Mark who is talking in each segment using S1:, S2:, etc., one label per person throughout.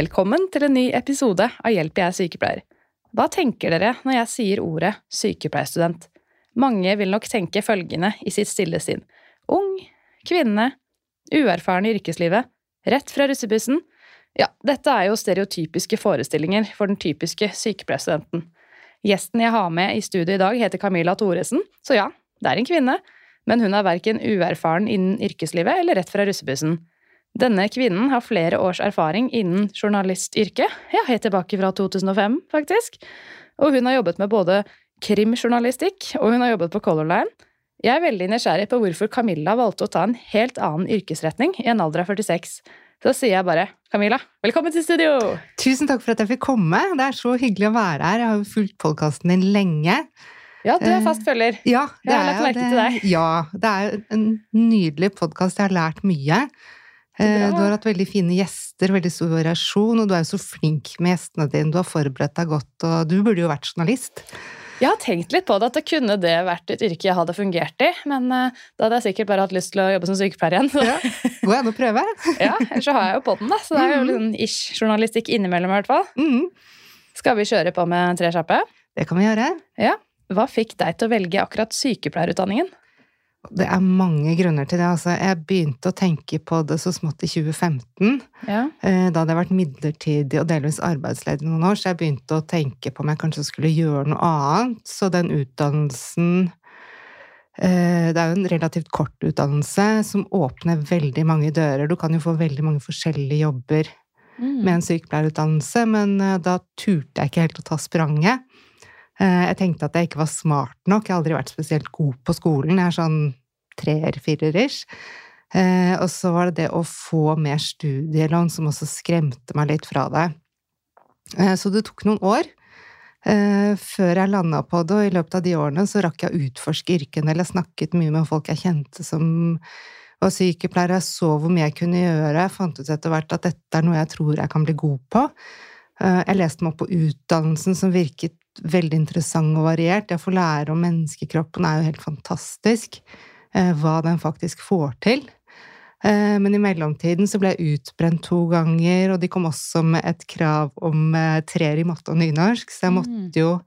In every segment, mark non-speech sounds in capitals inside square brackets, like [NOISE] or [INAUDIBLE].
S1: Velkommen til en ny episode av Hjelp, jeg er sykepleier. Hva tenker dere når jeg sier ordet sykepleierstudent? Mange vil nok tenke følgende i sitt stille sinn. Ung, kvinne, uerfaren i yrkeslivet, rett fra russebussen. Ja, dette er jo stereotypiske forestillinger for den typiske sykepleierstudenten. Gjesten jeg har med i studio i dag, heter Camilla Thoresen, så ja, det er en kvinne, men hun er verken uerfaren innen yrkeslivet eller rett fra russebussen. Denne kvinnen har flere års erfaring innen journalistyrket, ja, helt tilbake fra 2005, faktisk. Og hun har jobbet med både krimjournalistikk, og hun har jobbet på Color Line. Jeg er veldig nysgjerrig på hvorfor Camilla valgte å ta en helt annen yrkesretning i en alder av 46. Så sier jeg bare Camilla, velkommen til studio!
S2: Tusen takk for at jeg fikk komme. Det er så hyggelig å være her. Jeg har jo fulgt podkasten din lenge.
S1: Ja, du er fast følger.
S2: Ja,
S1: Jeg har lagt merke til deg.
S2: Ja, det er en nydelig podkast. Jeg har lært mye. Eh, Du har hatt veldig fine gjester, veldig stor variasjon, og du er jo så flink med gjestene dine. Du har forberedt deg godt, og du burde jo vært journalist.
S1: Jeg har tenkt litt på det, at det kunne det vært et yrke jeg hadde fungert i, men eh, da hadde jeg sikkert bare hatt lyst til å jobbe som sykepleier igjen.
S2: Ja. [LAUGHS] Går an å prøve?
S1: ja, ellers så har jeg jo podden, da, så det er jo litt sånn ish-journalistikk innimellom i hvert fall.
S2: Mm.
S1: Skal vi kjøre på med tre kjappe?
S2: Det kan vi gjøre.
S1: Ja. Hva fikk deg til å velge akkurat sykepleierutdanningen?
S2: Det er mange grunner til det. Altså, jeg begynte å tenke på det så smått i 2015.
S1: Ja.
S2: Eh, Da hadde jeg vært midlertidig og delvis arbeidsledig noen år, så jeg begynte å tenke på om jeg kanskje skulle gjøre noe annet. Så den utdannelsen eh, Det er jo en relativt kort utdannelse som åpner veldig mange dører. Du kan jo få veldig mange forskjellige jobber
S1: Mm.
S2: med en sykepleierutdannelse, men eh, da turte jeg ikke helt å ta spranget. Jeg tenkte at jeg ikke var smart nok. Jeg har aldri vært spesielt god på skolen. Jeg er sånn treer-firer-ish. Eh, Og så var det det å få mer studielån som også skremte meg litt fra det. Eh, Så det tok noen år eh, før jeg landa på det, og i løpet av de årene så rakk jeg å utforske yrkene, eller snakket mye med folk jeg kjente som var sykepleiere. Jeg så hvor mye jeg kunne gjøre. Jeg fant ut etter hvert at dette er noe jeg tror jeg kan bli god på. Eh, Jeg leste meg opp på utdannelsen, som virket veldig interessant og variert. Jeg får lære om menneskekroppen, er jo helt fantastisk. Eh, Hva den faktisk får til. Eh, Men i mellomtiden så ble jeg utbrent to ganger, og de kom også med et krav om eh, treer i matte og nynorsk, så jeg
S1: Mm.
S2: måtte jo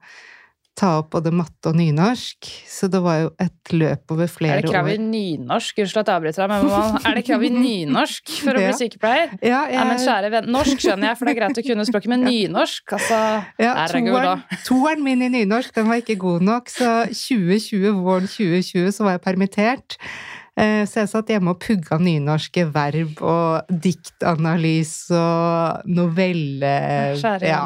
S2: ta opp både matte og nynorsk. Så det var jo et løp over flere år.
S1: Er det krav i nynorsk? Unnskyld at jeg avbryter deg, men er det krav i nynorsk for å bli [LAUGHS] sykepleier?
S2: Ja,
S1: Ja, men kjære venn, norsk skjønner jeg, for det er greit å kunne språket, men [LAUGHS] nynorsk, altså [LAUGHS]
S2: Ja,
S1: Herregud, da.
S2: toeren, min i nynorsk, den var ikke god nok, så 2020, våren 2020, så var jeg permittert. Eh, Så jeg satt hjemme og pugga nynorske verb og diktanalyse og novelle...
S1: Kjære
S2: ja.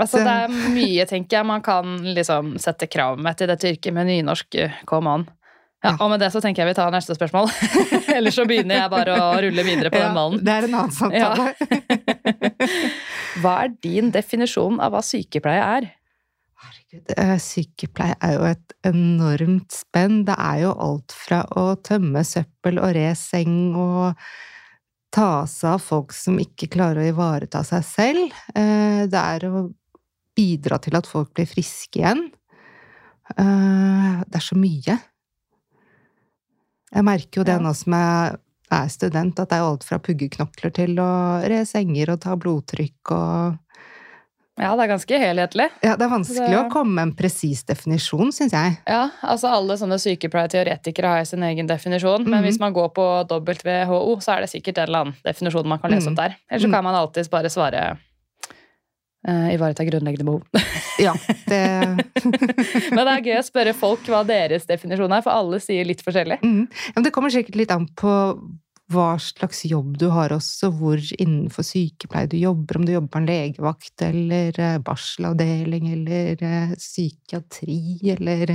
S1: Altså, det er mye, tenker jeg, man kan liksom sette krav med til dette yrket med nynorsk. kom Come on. Ja,
S2: Ja.
S1: og med det så tenker jeg vi tar neste spørsmål. [LAUGHS] Ellers så begynner jeg bare å rulle videre på
S2: Ja,
S1: den ballen.
S2: det er en annen samtale. [LAUGHS]
S1: Hva er din definisjon av hva sykepleie er?
S2: Herregud, eh, sykepleie er jo et enormt spenn. Det er jo alt fra å tømme søppel og re seng og ta seg av folk som ikke klarer å ivareta seg selv. Eh, Det er å bidra til at folk blir friske igjen. Eh, Det er så mye. Jeg merker jo det
S1: Ja.
S2: nå som jeg er student, at det er alt fra puggeknokler til å re senger og ta blodtrykk og
S1: Ja, det er ganske helhetlig.
S2: Ja, det er vanskelig
S1: Det-
S2: å komme med en presis definisjon, syns jeg.
S1: Ja, altså alle sånne sykepleierteoretikere har sin egen definisjon, men
S2: Mhm.
S1: hvis man går på WHO, så er det sikkert en eller annen definisjon man kan lese opp der. Eller så
S2: Mhm.
S1: kan man alltids bare svare eh, ivareta grunnleggende behov. [LAUGHS]
S2: Ja, det [LAUGHS]
S1: men det er gøy å spørre folk hva deres definisjon er, for alle sier litt forskjellig.
S2: mm. ja, men Det kommer sikkert litt an på hva slags jobb du har også, hvor innenfor sykepleie du jobber, om du jobber på en legevakt eller eh, barselavdeling eller eh, psykiatri eller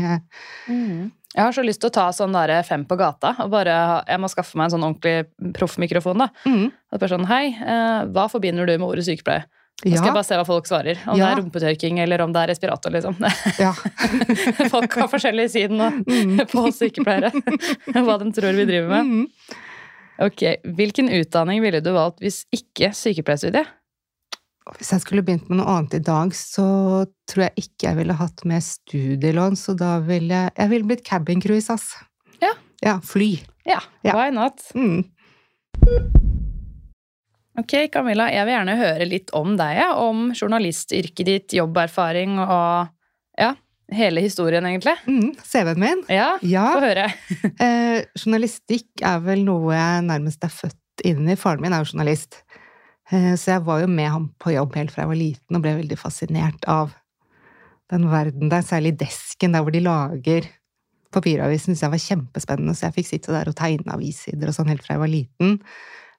S2: mm.
S1: Jeg har så lyst til å ta sånn der fem på gata, og bare, jeg må skaffe meg en sånn ordentlig proffmikrofon da.
S2: mm.
S1: Og bare sånn, hei, hva forbinder du med ordet sykepleie? Nå skal
S2: Ja,
S1: jeg bare se hva folk svarer. Om
S2: Ja.
S1: det er rumpetørking eller om det er respirator, liksom.
S2: ja. [LAUGHS]
S1: Folk har forskjellig syn
S2: Mm.
S1: på oss sykepleiere. [LAUGHS] Hva de tror vi driver med.
S2: Mm.
S1: Ok, Hvilken utdanning ville du valgt hvis ikke sykepleierstudiet?
S2: Hvis jeg skulle begynt med noe annet i dag, så tror jeg ikke jeg ville hatt med studielån, så da ville jeg Jeg ville blitt cabincruise, i SAS.
S1: Ja.
S2: Ja, fly.
S1: Ja,
S2: Ja.
S1: why not?
S2: Mm.
S1: Ok, Camilla, jeg vil gjerne høre litt om deg. Om journalistyrket ditt, jobberfaring og ja, hele historien, egentlig.
S2: Mm. CV-en min?
S1: Ja,
S2: Ja.
S1: få høre. [LAUGHS]
S2: Eh, journalistikk er vel noe jeg nærmest er født inn i. Faren min er jo journalist. Eh, så jeg var jo med ham på jobb helt fra jeg var liten og ble veldig fascinert av den verden der, særlig desken der hvor de lager papiravisen, syntes jeg var kjempespennende, så jeg fikk sitte der og tegne avissider og sånn helt fra jeg var liten.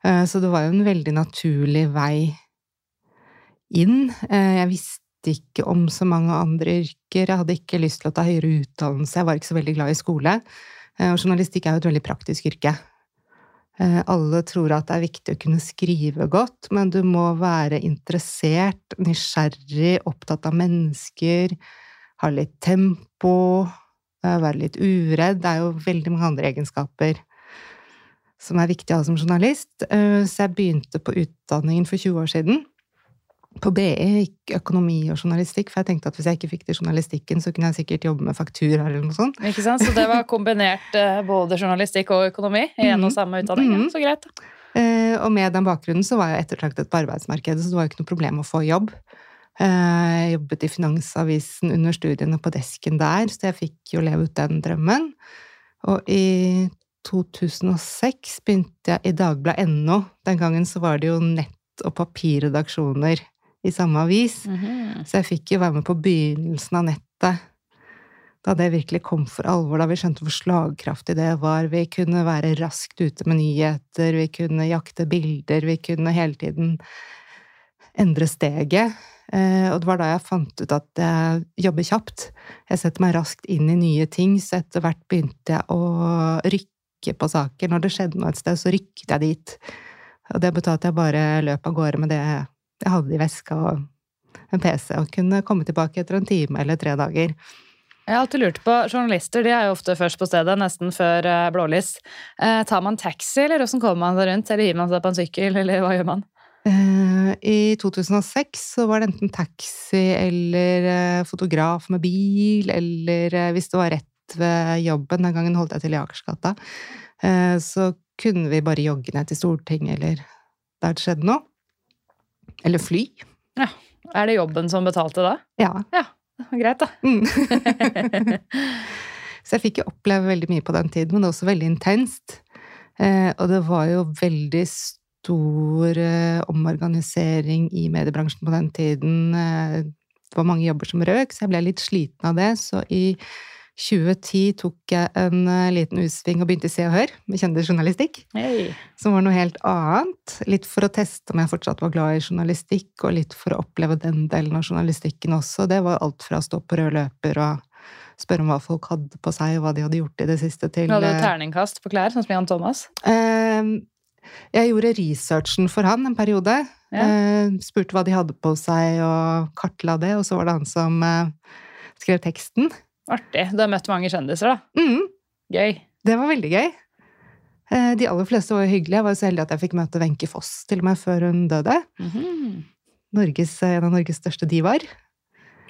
S2: Eh, Så det var jo en veldig naturlig vei inn. Eh, Jeg visste ikke om så mange andre yrker, jeg hadde ikke lyst til å ta høyere utdannelse, jeg var ikke så veldig glad i skole. Eh, Og journalistikk er jo et veldig praktisk yrke. Alle tror at det er viktig å kunne skrive godt, men du må være interessert, nysgjerrig, opptatt av mennesker, ha litt tempo, være litt uredd. Det er jo veldig mange andre egenskaper som er viktig å ha som journalist. Eh, Så jeg begynte på utdanningen for 20 år siden. På BE gikk økonomi og journalistikk, for jeg tenkte at hvis jeg ikke fikk til journalistikken, så kunne jeg sikkert jobbe med fakturaer eller noe sånt.
S1: Ikke sant? Så det var [LAUGHS] kombinert eh, både journalistikk og økonomi i en og
S2: Mhm.
S1: samme utdanning.
S2: Mm
S1: så greit.
S2: Eh, Og med den bakgrunnen så var jeg ettertraktet på arbeidsmarkedet, så det var jo ikke noe problem å få jobb. Jeg jobbet i Finansavisen under studiene på desken der, så jeg fikk jo leve ut den drømmen. Og i 2006 begynte jeg i Dagbladet.no. Den gangen så var det jo nett- og papirredaksjoner i samme avis.
S1: Mhm.
S2: Så jeg fikk jo være med på begynnelsen av nettet. Da det virkelig kom for alvor, da vi skjønte hvor slagkraftig det var. Vi kunne være raskt ute med nyheter, vi kunne jakte bilder, vi kunne hele tiden endre steget. Eh, Og det var da jeg fant ut at jeg jobber kjapt. Jeg setter meg raskt inn i nye ting, så etter hvert begynte jeg å rykke på saker. Når det skjedde noe et sted, så rykket jeg dit. Og det betød at jeg bare løp av gårde med det jeg hadde i veska og en PC, og kunne komme tilbake etter en time eller tre dager.
S1: Jeg har alltid lurt på, Journalister de er jo ofte først på stedet, nesten før eh, blålys. Eh, tar man taxi, eller hvordan kommer man seg rundt? Eller hiver man seg på en sykkel, [LAUGHS] eller hva gjør man?
S2: Eh, I 2006 så var det enten taxi eller eh, fotograf med bil, eller eh, hvis det var rett ved jobben, den gangen holdt jeg til i Akersgata, eh, så kunne vi bare jogge ned til Stortinget eller der det skjedde noe. Eller fly.
S1: Er det jobben som betalte da?
S2: Ja.
S1: Greit, da.
S2: Mm. [LAUGHS] Så jeg fikk jo oppleve veldig mye på den tiden, men det var også veldig intenst. Eh, og det var jo veldig stor eh, omorganisering i mediebransjen på den tiden. Det var mange jobber som røk, så jeg ble litt sliten av det. Så i 2010 tok jeg en eh, liten utsving og begynte i Se og Hør med kjendisjournalistikk
S1: Hey.
S2: som var noe helt annet. Litt for å teste om jeg fortsatt var glad i journalistikk, og litt for å oppleve den delen av journalistikken også. Det var alt fra å stå på rød løper og spørre om hva folk hadde på seg, og hva de hadde gjort i det siste, til
S1: Hadde du
S2: eh,
S1: terningkast på klær, sånn som Jan Thomas?
S2: eh, Jeg gjorde researchen for han en periode.
S1: Ja.
S2: Eh, spurte hva de hadde på seg, og kartla det, og så var det han som eh, skrev teksten.
S1: Artig. Du har møtt mange kjendiser, da.
S2: Mm,
S1: Gøy.
S2: det var veldig gøy. Eh, De aller fleste var hyggelige. Jeg var så heldig at jeg fikk møte Wenche Foss til og med før hun døde.
S1: Mhm.
S2: Norges, en av Norges største divaer.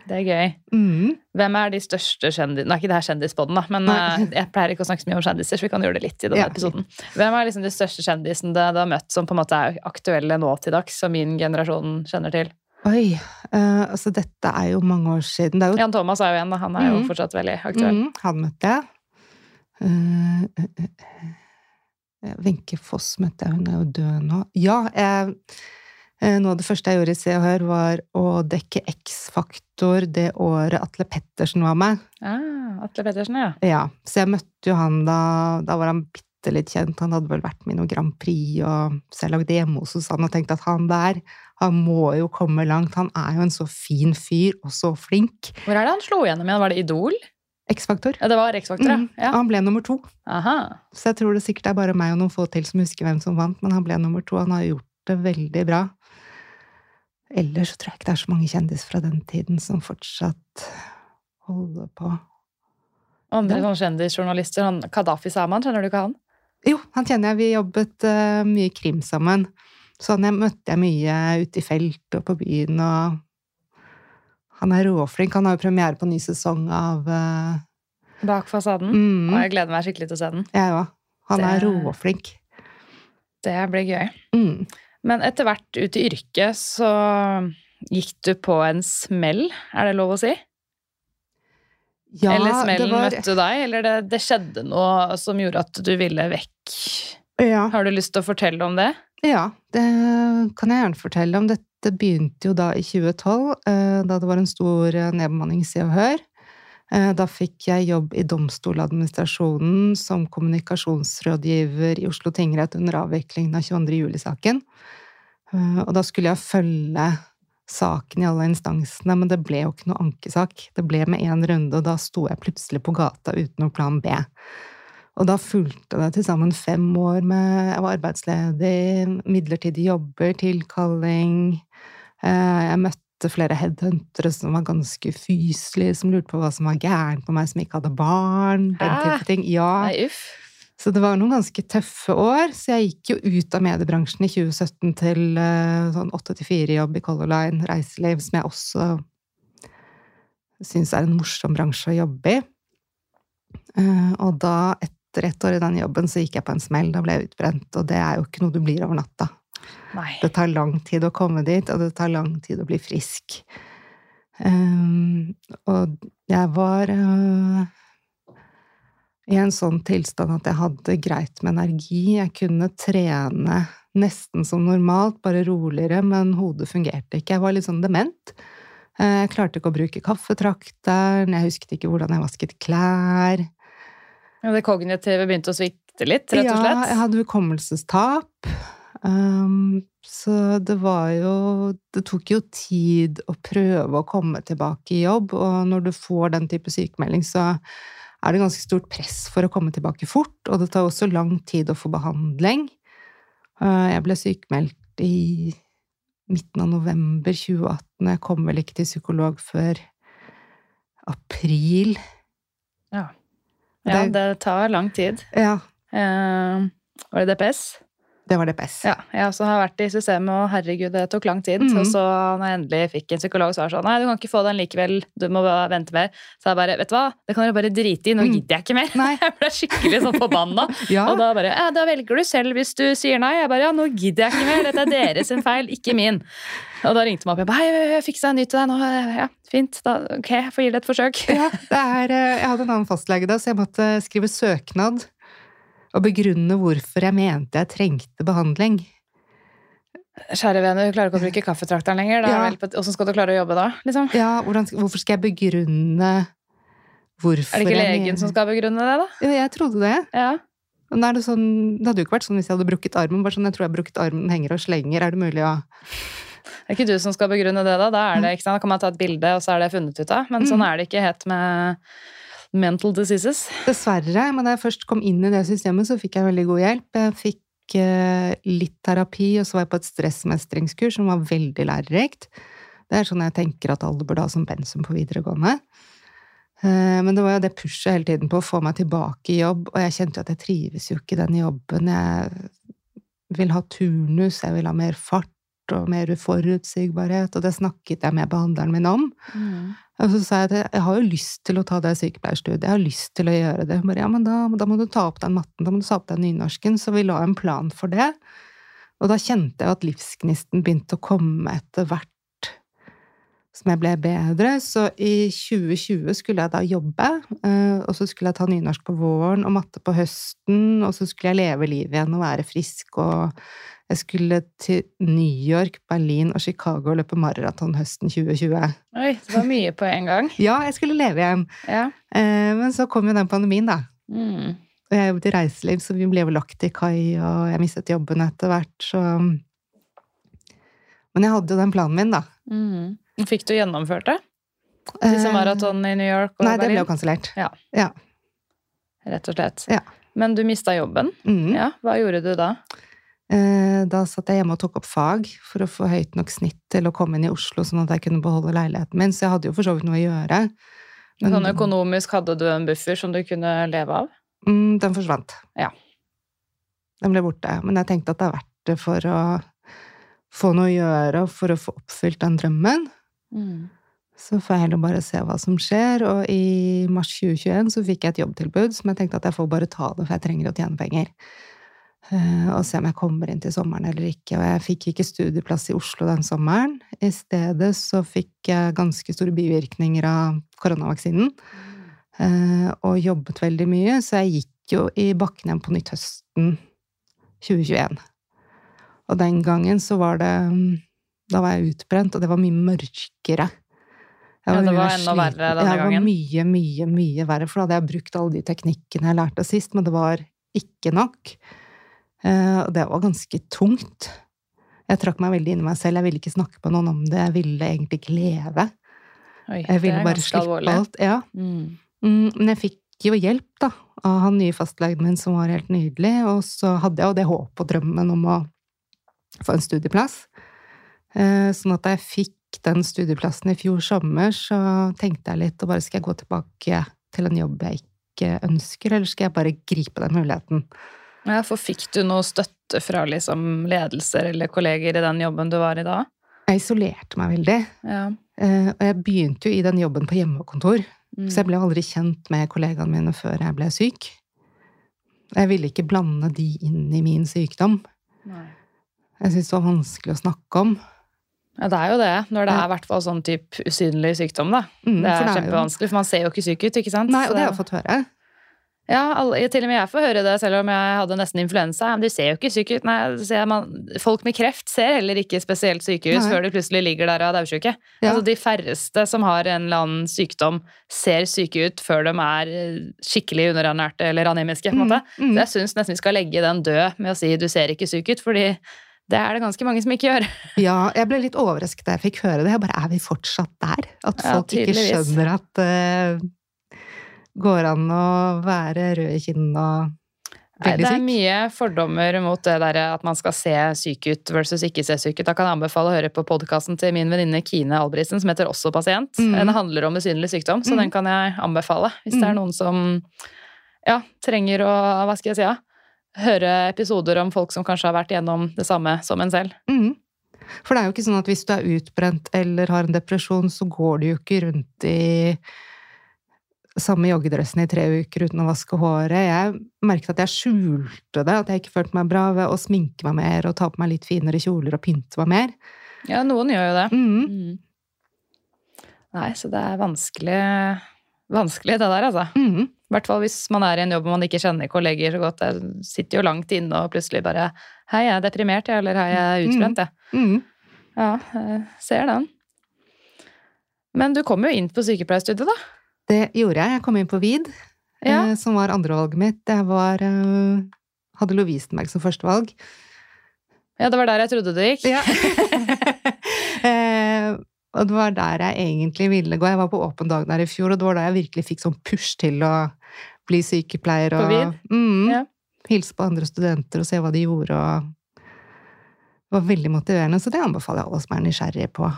S1: Det er gøy.
S2: Mm.
S1: Hvem er de største kjendisene Nå er ikke det her kjendispodden, da, men
S2: Nei.
S1: eh, jeg pleier ikke å snakke så mye om kjendiser, så vi kan gjøre det litt i denne
S2: Ja.
S1: episoden. Hvem er liksom de største kjendisene du har møtt som på en måte er aktuelle nå til dags, som min generasjon kjenner til?
S2: Oi, Uh, altså dette er jo mange år siden. Det jo
S1: Jan Thomas er jo en. Han er jo
S2: Mhm.
S1: fortsatt veldig aktuell.
S2: Mm, han møtte jeg. Wenche uh, uh, Foss møtte jeg, hun er jo død nå. Ja, jeg, eh, noe av det første jeg gjorde i Se og Hør, var å dekke X-Faktor det året Atle Pettersen var med.
S1: Ah, Atle Pettersen, ja.
S2: Ja, så jeg møtte jo han da, da var han bitte litt kjent, han hadde vel vært med i noe Grand Prix, og så jeg lagde hjemme hos han og tenkte at han der, han må jo komme langt, han er jo en så fin fyr, og så flink.
S1: Hvor er det han slo gjennom igjen? Var det Idol?
S2: X-Faktor.
S1: Ja, det var X-Faktor,
S2: Mm,
S1: ja.
S2: Han ble nummer to.
S1: Aha.
S2: Så jeg tror det sikkert er bare meg og noen få til som husker hvem som vant, men han ble nummer to. Han har gjort det veldig bra. ellers tror jeg ikke det er så mange kjendiser fra den tiden som fortsatt holder på.
S1: Andre sånne kjendisjournalister, Kadafi Saman, kjenner du ikke han?
S2: Jo, han kjenner jeg. Vi jobbet uh, mye krim sammen. Så han jeg møtte jeg mye ute i felt og på byen, og han er råflink. Han har jo premiere på ny sesong av uh...
S1: Bak fasaden.
S2: mm,
S1: Og jeg gleder meg skikkelig til å se den.
S2: Jeg òg. Han er råflink.
S1: Det blir gøy.
S2: Mm.
S1: Men etter hvert ut i yrket så gikk du på en smell, er det lov å si?
S2: Ja,
S1: eller smellen
S2: var-
S1: møtte deg, eller det, det skjedde noe som gjorde at du ville vekk?
S2: Ja.
S1: Har du lyst til å fortelle om det?
S2: Ja, det kan jeg gjerne fortelle om. Dette begynte jo da i 2012, eh, da det var en stor eh, nedbemanning i Se og Hør. Eh, Da fikk jeg jobb i Domstoladministrasjonen som kommunikasjonsrådgiver i Oslo tingrett under avviklingen av 22. juli-saken. Og da skulle jeg følge saken i alle instansene, men det ble jo ikke noe ankesak. Det ble med én runde, og da sto jeg plutselig på gata uten noen plan B. Og da fulgte det til sammen fem år med Jeg var arbeidsledig, midlertidige jobber, tilkalling. Eh, Jeg møtte flere headhuntere som var ganske fyselige, som lurte på hva som var gærent på meg som ikke hadde barn. Den type ting. Ja.
S1: Nei.
S2: Så det var noen ganske tøffe år. Så jeg gikk jo ut av mediebransjen i 2017 til eh, sånn 8-4-jobb i Color Line, reiseliv, som jeg også syns er en morsom bransje å jobbe i. Eh, Og da, etter ett år i den jobben, så gikk jeg på en smell. Da ble jeg utbrent, og det er jo ikke noe du blir over natta.
S1: Nei.
S2: Det tar lang tid å komme dit, og det tar lang tid å bli frisk. Um, og jeg var uh, i en sånn tilstand at jeg hadde greit med energi. Jeg kunne trene nesten som normalt, bare roligere, men hodet fungerte ikke. Jeg var litt sånn dement. Eh, Jeg klarte ikke å bruke kaffetrakteren, jeg husket ikke hvordan jeg vasket klær.
S1: Ja, Det kognitive begynte å svikte litt, rett og slett?
S2: Ja, jeg hadde hukommelsestap. Um, så det var jo Det tok jo tid å prøve å komme tilbake i jobb, og når du får den type sykemelding, så er det ganske stort press for å komme tilbake fort, og det tar også lang tid å få behandling. Uh, jeg ble sykemeldt i midten av november 2018, jeg kom vel ikke til psykolog før april.
S1: Ja. Ja,
S2: Det-
S1: det tar lang tid.
S2: Ja,
S1: Eh, var det DPS?
S2: det var DPS.
S1: Ja, jeg også har vært i systemet, og herregud, det tok lang tid.
S2: Mm.
S1: Og så når jeg endelig fikk en psykolog, så var det sånn Nei, du kan ikke få den likevel, du må bare vente mer. Så jeg bare Vet du hva, det kan dere bare drite i, nå
S2: Mm.
S1: gidder jeg ikke mer.
S2: Nei. [LAUGHS]
S1: Jeg ble skikkelig sånn forbanna. [LAUGHS]
S2: Ja.
S1: Og da bare Ja, da velger du selv hvis du sier nei. Jeg bare Ja, nå gidder jeg ikke mer, dette er deres feil, ikke min. Og da ringte de opp. Jeg bare Hei, jeg fiksa en ny til deg nå. Ja, fint. Da, ok, jeg får gi det et forsøk.
S2: Ja, det er, eh, jeg hadde en annen fastlege da, så jeg måtte skrive søknad og begrunne hvorfor jeg mente jeg trengte behandling.
S1: Kjære vene, du klarer ikke å bruke kaffetrakteren lenger. Da
S2: Ja.
S1: Hvordan skal du klare å jobbe da? Liksom?
S2: Ja, hvordan, hvorfor skal jeg begrunne hvorfor
S1: Er det ikke legen
S2: mener-
S1: som skal begrunne det, da?
S2: Jo, jeg trodde det.
S1: Ja.
S2: Men er det, sånn, det hadde jo ikke vært sånn hvis jeg hadde brukket armen. Bare sånn, jeg tror jeg har brukket armen, henger og slenger. Er det mulig å
S1: Det er ikke du som skal begrunne det, da. Da, er det, da kan man ta et bilde, og så er det funnet ut av. Men sånn
S2: Mm.
S1: er det ikke helt med mental diseases.
S2: Dessverre. Men da jeg først kom inn i det systemet, så fikk jeg veldig god hjelp. Jeg fikk eh, litt terapi, og så var jeg på et stressmestringskurs som var veldig lærerikt. Det er sånn jeg tenker at alle burde ha som pensum på videregående. Eh, Men det var jo det pushet hele tiden på å få meg tilbake i jobb, og jeg kjente jo at jeg trives jo ikke i den jobben. Jeg vil ha turnus, jeg vil ha mer fart og mer uforutsigbarhet, og det snakket jeg med behandleren min om. Og så sa jeg at jeg har jo lyst til å ta det sykepleierstudiet, jeg har lyst til å gjøre det. Hun bare ja, men da, da må du ta opp den matten, da må du ta opp den nynorsken. Så vi la en plan for det. Og da kjente jeg at livsgnisten begynte å komme etter hvert som jeg ble bedre. Så i 2020 skulle jeg da jobbe, eh, og så skulle jeg ta nynorsk på våren og matte på høsten, og så skulle jeg leve livet igjen og være frisk, og jeg skulle til New York, Berlin og Chicago og løpe maraton høsten 2020.
S1: Oi, det var mye på en gang.
S2: Ja, jeg skulle leve igjen.
S1: Ja.
S2: Eh, Men så kom jo den pandemien, da.
S1: Mm.
S2: Og jeg jobbet i reiseliv, så vi ble jo lagt til kai, og jeg mistet jobben etter hvert, så Men jeg hadde jo den planen min, da.
S1: Mm. Fikk du gjennomført det? Disse maratonene i New York og
S2: Nei, det ble jo kansellert.
S1: Ja.
S2: Ja.
S1: Rett og slett.
S2: Ja.
S1: Men du mista jobben.
S2: Mm.
S1: Ja, hva gjorde du da?
S2: Eh, Da satt jeg hjemme og tok opp fag for å få høyt nok snitt til å komme inn i Oslo, sånn at jeg kunne beholde leiligheten min. Så jeg hadde jo for så vidt noe å gjøre.
S1: Men sånn økonomisk hadde du en buffer som du kunne leve av?
S2: Mm, den forsvant.
S1: Ja.
S2: Den ble borte. Men jeg tenkte at det er verdt det for å få noe å gjøre, og for å få oppfylt den drømmen. Så får jeg heller bare se hva som skjer. Og i mars 2021 så fikk jeg et jobbtilbud som jeg tenkte at jeg får bare ta det, for jeg trenger å tjene penger. Eh, Og se om jeg kommer inn til sommeren eller ikke. Og jeg fikk ikke studieplass i Oslo den sommeren. I stedet så fikk jeg ganske store bivirkninger av koronavaksinen. eh, Og jobbet veldig mye, så jeg gikk jo i bakken igjen på nytt høsten 2021. Og den gangen så var det mm, Da var jeg utbrent, og det var mye mørkere. Jeg
S1: Ja, det var enda verre denne
S2: gangen. det var mye, mye, mye verre, for da hadde jeg brukt alle de teknikkene jeg lærte sist, men det var ikke nok. Eh, Og det var ganske tungt. Jeg trakk meg veldig inn i meg selv. Jeg ville ikke snakke med noen om det. Jeg ville egentlig ikke leve.
S1: Oi,
S2: Jeg ville bare slippe
S1: alvorlig.
S2: alt. Ja.
S1: Mm.
S2: Mm, Men jeg fikk jo hjelp, da, av han nye fastlegen min, som var helt nydelig. Og så hadde jeg jo det håpet og drømmen om å få en studieplass. Eh, Sånn at da jeg fikk den studieplassen i fjor sommer, så tenkte jeg litt og bare skal jeg gå tilbake til en jobb jeg ikke ønsker, eller skal jeg bare gripe den muligheten?
S1: Ja, for fikk du noe støtte fra liksom ledelser eller kolleger i den jobben du var i da?
S2: Jeg isolerte meg veldig.
S1: Ja.
S2: Eh, Og jeg begynte jo i den jobben på hjemmekontor.
S1: Mm.
S2: Så jeg ble aldri kjent med kollegaene mine før jeg ble syk. Jeg ville ikke blande de inn i min sykdom.
S1: Nei.
S2: Jeg syntes det var vanskelig å snakke om.
S1: Ja, det er jo det, når det er hvert fall sånn type usynlig sykdom, da.
S2: Mm,
S1: Det er kjempevanskelig, for man ser jo ikke syk ut, ikke sant?
S2: Nei, og det har jeg fått høre.
S1: Ja, alle, til og med jeg får høre det, selv om jeg hadde nesten influensa. Men du ser jo ikke syk ut. Nei, ser man, folk med kreft ser heller ikke spesielt syke ut
S2: Nei.
S1: før de plutselig ligger der og er daudsjuke.
S2: Ja.
S1: Altså, de færreste som har en eller annen sykdom, ser syke ut før de er eh, skikkelig underernærte eller anemiske. på en måte.
S2: Mm, mm.
S1: Så jeg syns nesten vi skal legge den død med å si du ser ikke syk ut, fordi det er det ganske mange som ikke gjør. [LAUGHS]
S2: Ja, jeg ble litt overrasket da jeg fikk høre det. Jeg bare, er vi fortsatt der? At
S1: Ja,
S2: folk ikke skjønner at det går an å være rød i kinnene og veldig
S1: det er mye fordommer mot det der at man skal se syk ut versus ikke se syk ut. Da kan jeg anbefale å høre på podkasten til min venninne Kine Albrigtsen som heter Også pasient.
S2: Mm.
S1: Den handler om usynlig sykdom, så
S2: Mm.
S1: den kan jeg anbefale. Hvis det er
S2: Mm.
S1: noen som ja, trenger å hva skal jeg si, ja, høre episoder om folk som kanskje har vært gjennom det samme som en selv.
S2: Mm. For det er jo ikke sånn at hvis du er utbrent eller har en depresjon, så går du jo ikke rundt i samme joggedressen i tre uker uten å vaske håret. Jeg merket at jeg skjulte det, at jeg ikke følte meg bra ved å sminke meg mer og ta på meg litt finere kjoler og pynte meg mer.
S1: Ja, noen gjør jo det.
S2: Mm.
S1: Mm. Nei, så det er vanskelig, vanskelig det der, altså.
S2: Mm.
S1: I hvert fall hvis man er i en jobb hvor man ikke kjenner kolleger så godt. Det sitter jo langt inne og plutselig bare Hei, jeg er deprimert, jeg, eller hei, jeg er utbrent, jeg.
S2: Mm.
S1: Ja, jeg ser den. Men du kom jo inn på sykepleierstudiet, da.
S2: Det gjorde jeg. Jeg kom inn på VID,
S1: Ja.
S2: eh, som var andrevalget mitt. Jeg var, eh, hadde Lovisenberg som førstevalg.
S1: Ja, det var der jeg trodde det gikk.
S2: Ja. [LAUGHS] [LAUGHS] og det var der jeg egentlig ville gå. Jeg var på åpen dag der i fjor, og det var da jeg virkelig fikk sånn push til å bli sykepleier. Og? Mm,
S1: Ja.
S2: Hilse på andre studenter og se hva de gjorde. og det var veldig motiverende, så det anbefaler jeg alle som er nysgjerrige på.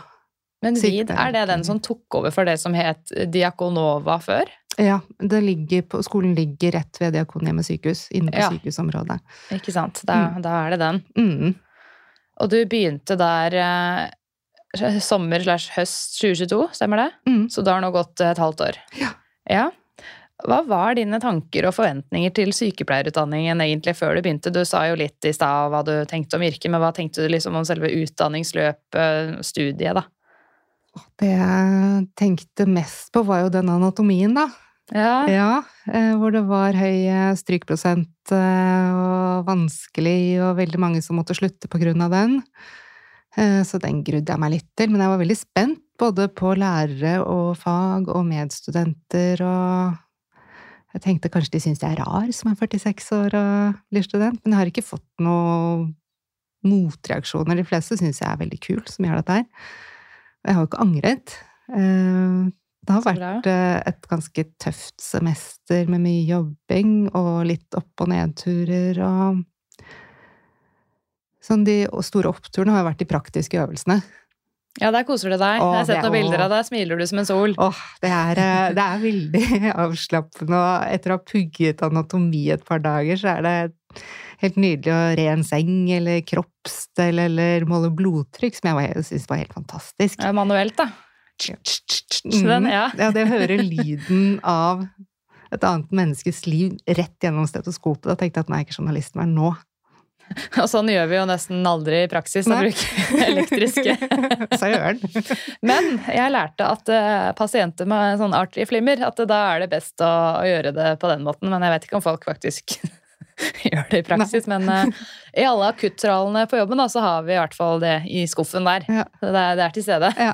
S1: Men VID, er det den som tok over for det som het Diakonova før?
S2: Ja, det ligger på, Skolen ligger rett ved Diakonhjemmet sykehus, inne på
S1: Ja.
S2: sykehusområdet.
S1: Ikke sant? Da, da er det den.
S2: Mm.
S1: Og du begynte der eh, sommer slash høst 2022, stemmer det?
S2: Mm.
S1: Så det har nå gått et halvt år.
S2: Ja.
S1: ja. Hva var dine tanker og forventninger til sykepleierutdanningen egentlig før du begynte? Du sa jo litt i stad hva du tenkte om yrket, men hva tenkte du liksom om selve utdanningsløpet, studiet, da?
S2: Det jeg tenkte mest på, var jo den anatomien, da.
S1: Ja.
S2: Ja, eh, hvor det var høy eh, strykprosent eh, og vanskelig, og veldig mange som måtte slutte på grunn av den. Eh, Så den grudde jeg meg litt til, men jeg var veldig spent både på lærere og fag og medstudenter, og jeg tenkte kanskje de syns jeg er rar som er 46 år og blir student, men jeg har ikke fått noen motreaksjoner. De fleste syns jeg er veldig kul som gjør dette her. Og jeg har jo ikke angret. Eh, Det har vært eh, et ganske tøft semester med mye jobbing og litt opp- og nedturer og Sånn de store oppturene har vært de praktiske øvelsene.
S1: Ja, der koser du deg.
S2: Åh,
S1: jeg har sett noen bilder av deg. Smiler du som en sol.
S2: Åh, det er, eh, det er veldig [LAUGHS] avslappende, og etter å ha pugget anatomi et par dager, så er det helt nydelig å re en seng, eller kroppsdel, eller måle blodtrykk, som jeg syns var helt fantastisk.
S1: Ja, manuelt, da. Den,
S2: Mm.
S1: ja.
S2: ja, det å høre lyden av et annet menneskes liv rett gjennom stetoskopet, da tenkte jeg at nei, ikke journalisten mer nå. [LAUGHS]
S1: Og sånn gjør vi jo nesten aldri i praksis, å bruke [LAUGHS] elektriske. [LAUGHS]
S2: Sa Jørn.
S1: Men jeg lærte at eh, pasienter med sånn artery-flimmer, at da er det best å, å gjøre det på den måten. Men jeg vet ikke om folk faktisk gjør det i praksis. Men uh, i alle akuttrallene på jobben da, så har vi i hvert fall det i skuffen der.
S2: Ja.
S1: Det, er, det er til stede.
S2: Ja.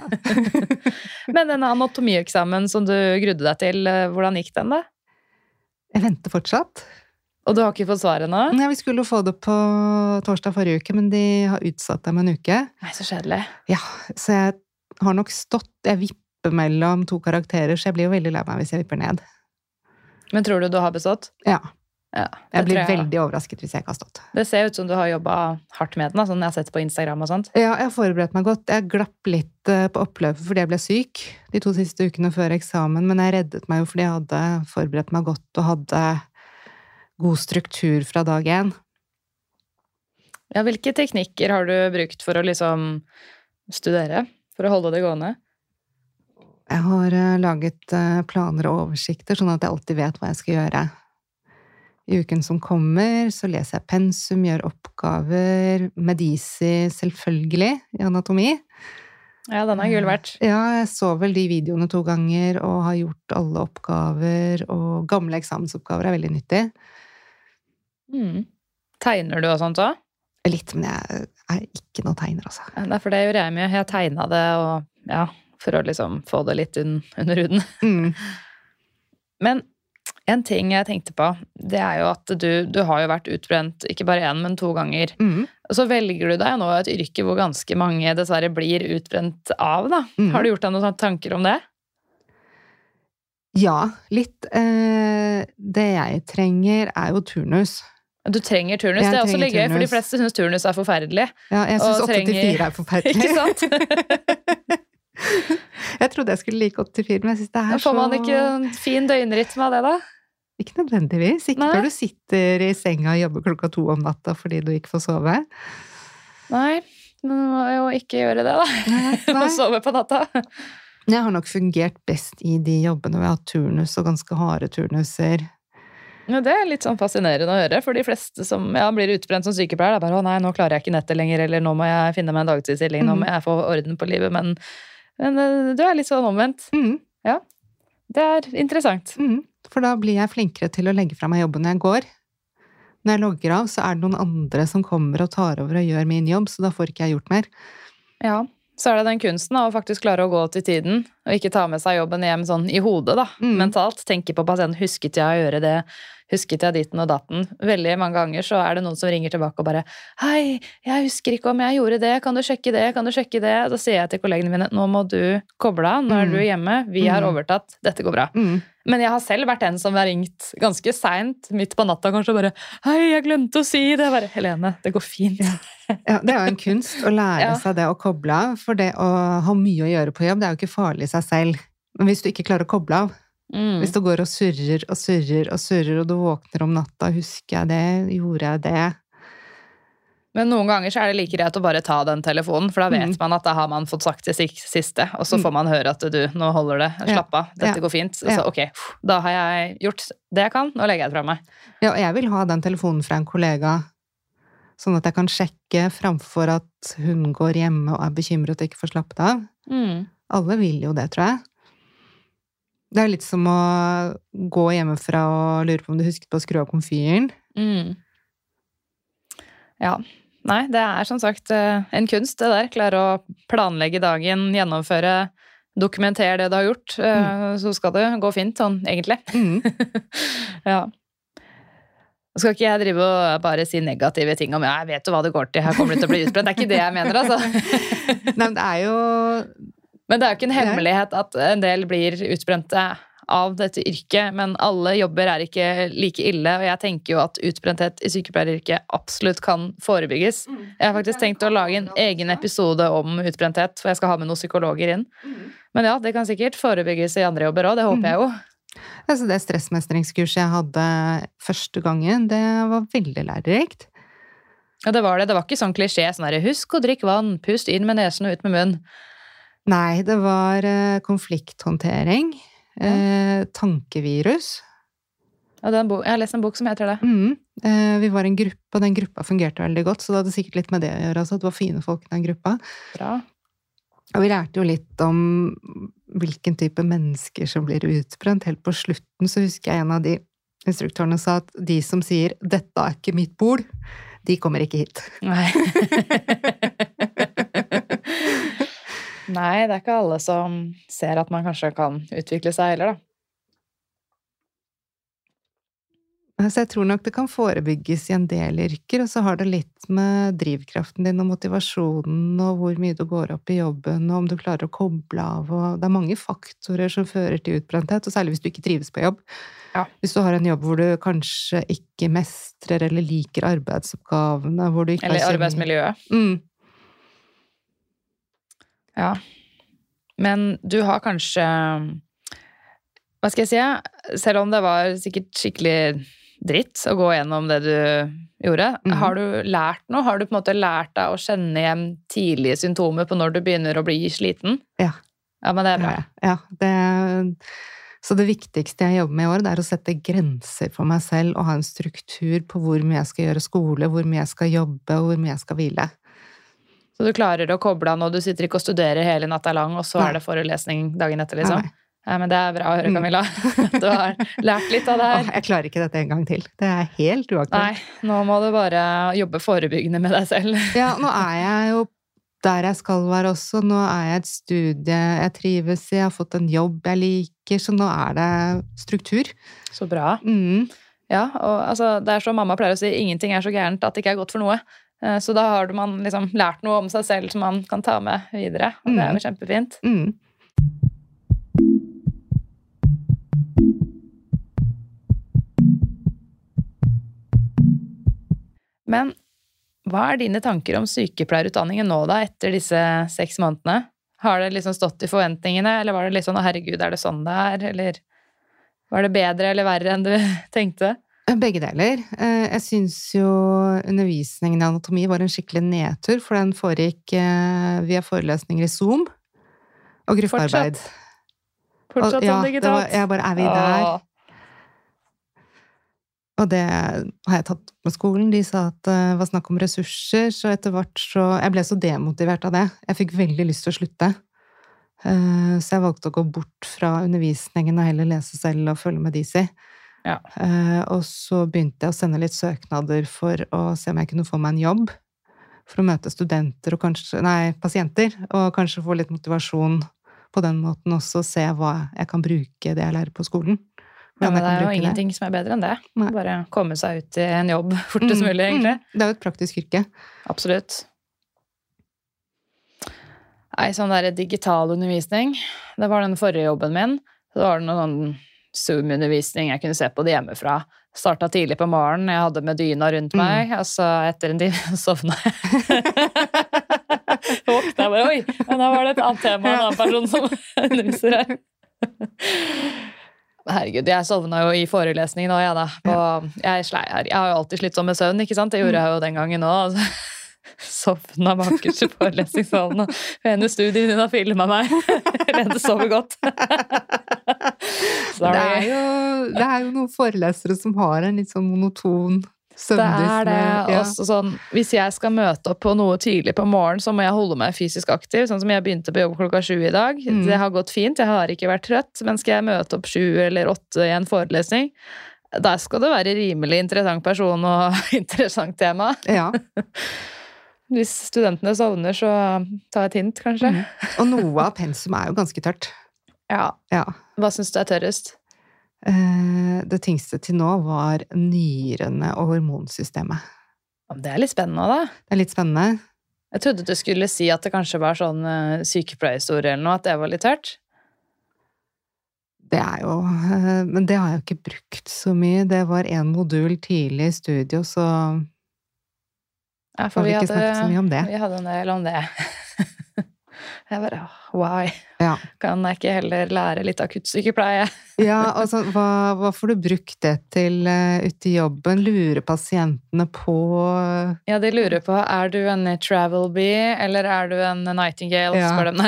S1: Men den anatomieksamen som du grudde deg til, eh, hvordan gikk den da?
S2: Jeg venter fortsatt.
S1: Og du har ikke fått svaret nå?
S2: Ja, vi skulle få det på torsdag forrige uke, men de har utsatt det med en uke.
S1: Nei, så kjedelig.
S2: Ja, så jeg har nok stått Jeg vipper mellom to karakterer, så jeg blir jo veldig lei meg hvis jeg vipper ned.
S1: Men tror du du har bestått?
S2: Ja.
S1: Ja,
S2: Jeg blir
S1: jeg.
S2: veldig overrasket hvis jeg ikke har stått.
S1: Det ser ut som du har jobba hardt med den, sånn jeg har sett på Instagram og sånt.
S2: Ja, jeg har forberedt meg godt. Jeg glapp litt eh, på oppløpet fordi jeg ble syk de to siste ukene før eksamen, men jeg reddet meg jo fordi jeg hadde forberedt meg godt og hadde god struktur fra dag én.
S1: Ja, hvilke teknikker har du brukt for å liksom studere? For å holde det gående?
S2: Jeg har eh, laget eh, planer og oversikter, sånn at jeg alltid vet hva jeg skal gjøre. I uken som kommer, så leser jeg pensum, gjør oppgaver, Medisi selvfølgelig, i anatomi.
S1: Ja, den er gull verdt.
S2: Ja, jeg så vel de videoene to ganger og har gjort alle oppgaver, og gamle eksamensoppgaver er veldig nyttig.
S1: Mm. Tegner du og sånt òg?
S2: Litt, men jeg er ikke noe tegner, altså.
S1: Nei, for det gjorde jeg mye. Jeg tegna det og ja, for å liksom få det litt un under huden. [LAUGHS]
S2: Mm.
S1: Men en ting jeg tenkte på, det er jo at du, du har jo vært utbrent ikke bare én, men to ganger.
S2: Mm.
S1: Og så velger du deg nå et yrke hvor ganske mange dessverre blir utbrent av, da.
S2: Mm.
S1: Har du gjort deg noen tanker om det?
S2: Ja, litt. Eh, det jeg trenger, er jo turnus.
S1: Du trenger turnus.
S2: Jeg
S1: det er også litt gøy, for de fleste syns turnus er forferdelig.
S2: Ja, jeg syns
S1: Og
S2: 8 til
S1: trenger-
S2: 4 er forferdelig. [LAUGHS]
S1: Ikke sant? [LAUGHS]
S2: jeg trodde jeg skulle like 8 til 4, men jeg syns det er så
S1: får man ikke en fin døgnrytme av det, da.
S2: Ikke nødvendigvis. Ikke
S1: Nei.
S2: før du sitter i senga og jobber klokka to om natta fordi du ikke får sove.
S1: Nei, men du må jo ikke gjøre det, da. [LAUGHS] Du må sove på natta.
S2: Jeg har nok fungert best i de jobbene hvor jeg har hatt turnus, og ganske harde turnuser.
S1: Ja, det er litt sånn fascinerende å høre, for de fleste som ja, blir utbrent som sykepleier, det er bare 'å nei, nå klarer jeg ikke nettet lenger', eller 'nå må jeg finne meg en dagtidsstilling', 'nå må
S2: Mhm.
S1: jeg få orden på livet', men, men eh, du er litt sånn omvendt.
S2: Mm,
S1: Det er interessant.
S2: mm. For da blir jeg flinkere til å legge fra meg jobben når jeg går. Når jeg logger av, så er det noen andre som kommer og tar over og gjør min jobb, så da får ikke jeg gjort mer.
S1: Ja, så er det den kunsten da, å faktisk klare å gå til tiden, og ikke ta med seg jobben hjem sånn i hodet, da,
S2: Mm.
S1: mentalt. Tenke på pasienten. Husket jeg å gjøre det? Husket jeg ditten og datten? Veldig mange ganger så er det noen som ringer tilbake og bare 'Hei, jeg husker ikke om jeg gjorde det. Kan du sjekke det? Kan du sjekke det?' Da sier jeg til kollegene mine 'Nå må du koble av. Nå er
S2: Mm.
S1: du hjemme. Vi har
S2: Mm.
S1: overtatt. Dette går bra'.
S2: Mm.
S1: Men jeg har selv vært en som har ringt ganske seint, midt på natta kanskje, og bare 'Hei, jeg glemte å si det.' Bare 'Helene, det går fint'.
S2: Ja, det er jo en kunst å lære
S1: Ja.
S2: seg det å koble av, for det å ha mye å gjøre på jobb, det er jo ikke farlig seg selv. Men hvis du ikke klarer å koble av,
S1: Mm.
S2: hvis du går og surrer og surrer og surrer, og du våkner om natta, husker jeg det, gjorde jeg det?
S1: Men noen ganger så er det like greit å bare ta den telefonen, for da vet
S2: Mm.
S1: man at da har man fått sagt det siste, og så
S2: Mm.
S1: får man høre at du, nå holder det, slapp av, dette
S2: Ja.
S1: går fint. Så
S2: Ja.
S1: ok, da har jeg gjort det jeg kan, nå legger jeg det fra meg.
S2: Ja, og jeg vil ha den telefonen fra en kollega, sånn at jeg kan sjekke framfor at hun går hjemme og er bekymret og ikke får slappet av.
S1: Mm.
S2: Alle vil jo det, tror jeg. Det er litt som å gå hjemmefra og lure på om du husket på å skru av komfyren.
S1: Mm. Ja. Nei, det er som sagt eh, en kunst, det der. Klare å planlegge dagen, gjennomføre, dokumentere det du har gjort. Mm. Så skal det gå fint, sånn egentlig.
S2: Mm. [LAUGHS]
S1: Ja. Nå skal ikke jeg drive og bare si negative ting om ja, jeg vet jo hva det går til, her kommer du til å bli utbrent. Det er ikke det jeg mener, altså. [LAUGHS]
S2: Nei, men det er jo
S1: Men det er jo ikke en hemmelighet at en del blir utbrente av dette yrket, men alle jobber er ikke like ille, og jeg tenker jo at utbrenthet i sykepleieryrket absolutt kan forebygges. Jeg har faktisk tenkt å lage en egen episode om utbrenthet, for jeg skal ha med noen psykologer inn. Men ja, det kan sikkert forebygges i andre jobber òg, det håper jeg jo.
S2: Altså det stressmestringskurset jeg hadde første gangen, det var veldig lærerikt.
S1: Ja, det var det. Det var ikke sånn klisjé sånn herre husk å drikke vann, pust inn med nesen og ut med munnen.
S2: Nei, det var eh, konflikthåndtering. Eh, tankevirus.
S1: Ja, jeg har lest en bok som heter det.
S2: Mm. Eh, vi var en gruppe, og den gruppa fungerte veldig godt, så det hadde sikkert litt med det å gjøre. Altså, det var fine folk i den gruppa.
S1: Bra.
S2: Og vi lærte jo litt om hvilken type mennesker som blir utbrent. Helt på slutten så husker jeg en av de instruktørene sa at de som sier 'dette er ikke mitt bord', de kommer ikke hit.
S1: Nei. [LAUGHS] Nei, det er ikke alle som ser at man kanskje kan utvikle seg heller, da.
S2: Altså jeg tror nok det kan forebygges i en del yrker, og så har det litt med drivkraften din og motivasjonen og hvor mye du går opp i jobben, og om du klarer å koble av, og det er mange faktorer som fører til utbrenthet, og særlig hvis du ikke trives på jobb.
S1: Ja.
S2: Hvis du har en jobb hvor du kanskje ikke mestrer eller liker arbeidsoppgavene, hvor du ikke
S1: Eller arbeidsmiljøet.
S2: Mm.
S1: Ja. Men du har kanskje Hva skal jeg si? Selv om det var sikkert skikkelig dritt å gå gjennom det du gjorde,
S2: Mhm.
S1: har du lært noe? Har du på en måte lært deg å kjenne igjen tidlige symptomer på når du begynner å bli sliten?
S2: Ja.
S1: Ja, men det er bra.
S2: Ja, ja. Det, så det viktigste jeg jobber med i år, det er å sette grenser for meg selv og ha en struktur på hvor mye jeg skal gjøre skole, hvor mye jeg skal jobbe, og hvor mye jeg skal hvile.
S1: Så du klarer å koble av nå, du sitter ikke og studerer hele natta lang, og så
S2: Nei.
S1: er det forelesning dagen etter, liksom?
S2: Nei.
S1: Ja, men det er bra å høre,
S2: Camilla.
S1: Camilla. [LAUGHS] Du har lært litt av det
S2: Åh,
S1: her.
S2: jeg klarer ikke dette en gang til. Det er helt uaktuelt.
S1: Nei, nå må du bare jobbe forebyggende med deg selv. [LAUGHS]
S2: Ja, nå er jeg jo der jeg skal være også. Nå er jeg et studie jeg trives i, jeg har fått en jobb jeg liker, så nå er det struktur.
S1: Så bra.
S2: Mm.
S1: Ja, og altså, det er som mamma pleier å si, ingenting er så gærent at det ikke er godt for noe. Eh, Så da har man liksom lært noe om seg selv som man kan ta med videre. Og det er jo kjempefint.
S2: Mm.
S1: Men hva er dine tanker om sykepleierutdanningen nå, da, etter disse seks månedene? Har det liksom stått i forventningene, eller var det litt sånn 'å herregud, er det sånn det er', eller var det bedre eller verre enn du [LAUGHS] tenkte?
S2: Begge deler. Eh, Jeg syns jo undervisningen i anatomi var en skikkelig nedtur, for den foregikk eh, via forelesninger i Zoom og gruppearbeid.
S1: Fortsatt
S2: Og- ja,
S1: sånn
S2: var,
S1: digitalt?
S2: jeg bare Er vi der?
S1: Åh,
S2: Og det har jeg tatt med skolen. De sa at det var snakk om ressurser, så etter hvert så Jeg ble så demotivert av det. Jeg fikk veldig lyst til å slutte. Eh, Så jeg valgte å gå bort fra undervisningen og heller lese selv og følge med de si.
S1: Ja.
S2: Eh, Og så begynte jeg å sende litt søknader for å se om jeg kunne få meg en jobb. For å møte studenter og kanskje Nei, pasienter. Og kanskje få litt motivasjon på den måten også. Se hva jeg kan bruke det jeg lærer på skolen.
S1: Ja, men det er jo
S2: ingenting
S1: ingenting som er bedre enn det.
S2: Nei.
S1: Bare komme seg ut i en jobb [LAUGHS] fortest
S2: Mm,
S1: mulig, egentlig.
S2: mm. Det er jo et praktisk yrke.
S1: Absolutt. Nei, sånn der digital undervisning, det var den forrige jobben min. Så var det noe sånn Zoom-undervisning jeg kunne se på det hjemmefra. Starta tidlig på morgenen, jeg hadde med dyna rundt
S2: Mm.
S1: meg, og så etter en time [LAUGHS] sovna jeg. Våkna jeg bare Oi, men da var det et annet tema, en annen person som [LAUGHS] underviser her. Herregud, jeg sovna jo i forelesningen òg, jeg, da. På, jeg, jeg har jo alltid slitt sånn med søvn, ikke sant? Det gjorde jeg jo den gangen òg. Altså. [LAUGHS] Sovna bakerst i forelesningssalen, og ene studien hun har filma meg. Rente sover godt. [LAUGHS]
S2: Det er, jo, det er jo noen forelesere som har en litt sånn monoton
S1: Det er det.
S2: Ja.
S1: Også sånn, hvis jeg skal møte opp på noe tidlig på morgenen, så må jeg holde meg fysisk aktiv. Sånn som jeg begynte på jobb klokka sju i dag.
S2: Mm.
S1: Det har gått fint, jeg har ikke vært trøtt. Men skal jeg møte opp sju eller åtte i en forelesning, der skal det være rimelig interessant person og [LAUGHS] interessant tema.
S2: Ja. [LAUGHS]
S1: Hvis studentene sovner, så ta et hint, kanskje.
S2: Mm. Og noe av pensum er jo ganske tørt.
S1: Ja.
S2: Ja.
S1: Hva syns du er tørrest?
S2: Eh, Det tyngste til nå var nyrene og hormonsystemet.
S1: Det er litt spennende, da.
S2: Det er litt spennende.
S1: Jeg trodde du skulle si at det kanskje var sånn uh, sykepleierhistorie eller noe, at det var litt tørt.
S2: Det er jo eh, Men det har jeg jo ikke brukt så mye. Det var én modul tidlig i studio, så
S1: Ja,
S2: for vi om det.
S1: Vi hadde en del om det. [LAUGHS] Jeg bare why?
S2: Ja. [LAUGHS]
S1: Kan jeg ikke heller lære litt akuttsykepleie? [LAUGHS]
S2: Ja, altså, hva, hva får du brukt det til uh, ute i jobben? Lurer pasientene på
S1: Ja, de lurer på er du en travel bee, eller er du en nightingale,
S2: Ja.
S1: spør de.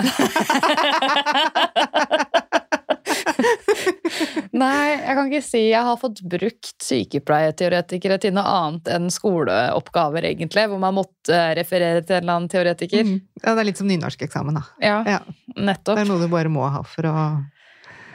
S1: [LAUGHS] [LAUGHS] Nei, jeg kan ikke si jeg har fått brukt sykepleieteoretikere til noe annet enn skoleoppgaver, egentlig, hvor man måtte referere til en eller annen teoretiker.
S2: Mm. Ja, det er litt som nynorskeksamen, da.
S1: Ja,
S2: Ja,
S1: nettopp.
S2: det er noe du bare må ha for å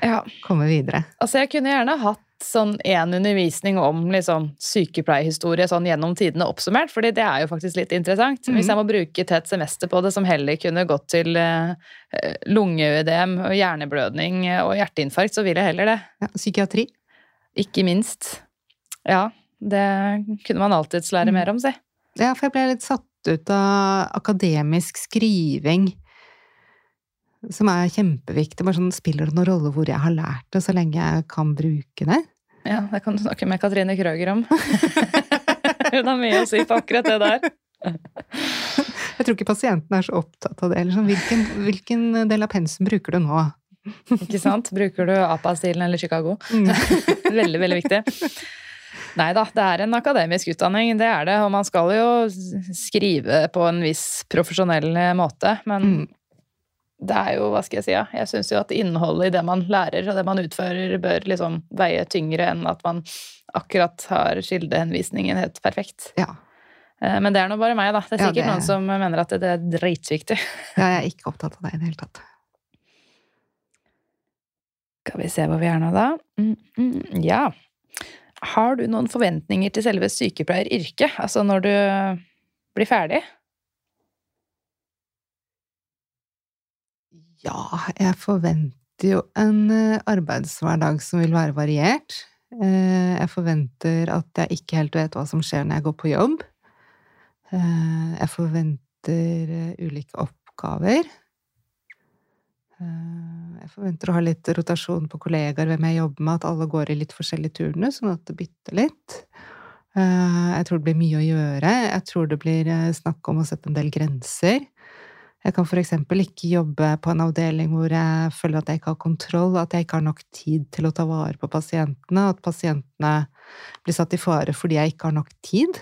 S1: Ja.
S2: komme videre.
S1: Altså, jeg kunne gjerne hatt sånn en undervisning om liksom, sykepleiehistorie sånn gjennom tidene oppsummert, fordi det er jo faktisk litt interessant.
S2: Mm.
S1: Hvis jeg må bruke tett semester på det, som heller kunne gått til eh, eh, lungeødem, og hjerneblødning og hjerteinfarkt, så vil jeg heller det.
S2: Ja, psykiatri.
S1: Ikke minst. Ja, det kunne man alltids lære
S2: Mhm.
S1: mer om, si.
S2: Ja, for jeg ble litt satt ut av akademisk skriving, som er kjempeviktig. Bare sånn, spiller det noen rolle hvor jeg har lært det, så lenge jeg kan bruke det?
S1: Ja, det kan du snakke med Katrine Krøger om. [LAUGHS] Hun har mye å si på akkurat det der.
S2: Jeg tror ikke pasienten er så opptatt av det. Eller sånn, hvilken, hvilken del av pensum bruker du nå?
S1: Ikke sant? Bruker du APA-stilen eller Chicago?
S2: Mm. [LAUGHS]
S1: veldig, veldig viktig. Nei da, det er en akademisk utdanning, det er det. Og man skal jo skrive på en viss profesjonell måte. Men
S2: Mm.
S1: Det er jo, hva skal jeg si, ja. Jeg syns jo at innholdet i det man lærer og det man utfører, bør liksom veie tyngre enn at man akkurat har kildehenvisningen helt perfekt.
S2: Ja.
S1: Eh, Men det er nå bare meg, da. Det er
S2: Ja,
S1: sikkert
S2: det-
S1: noen som mener at det er dritviktig. [LAUGHS]
S2: ja, jeg er ikke opptatt av det i det hele tatt.
S1: Skal vi se hvor vi er nå, da. Mm, mm, ja. Har du noen forventninger til selve sykepleieryrket? Altså når du blir ferdig?
S2: Ja, jeg forventer jo en eh, arbeidshverdag som vil være variert. Eh, Jeg forventer at jeg ikke helt vet hva som skjer når jeg går på jobb. Eh, Jeg forventer ulike oppgaver. Jeg forventer å ha litt rotasjon på kollegaer, hvem jeg jobber med, at alle går i litt forskjellige turnus, sånn at det bytter litt. Jeg tror det blir mye å gjøre. Jeg tror det blir snakk om å sette en del grenser. Jeg kan for eksempel ikke jobbe på en avdeling hvor jeg føler at jeg ikke har kontroll, at jeg ikke har nok tid til å ta vare på pasientene, at pasientene blir satt i fare fordi jeg ikke har nok tid.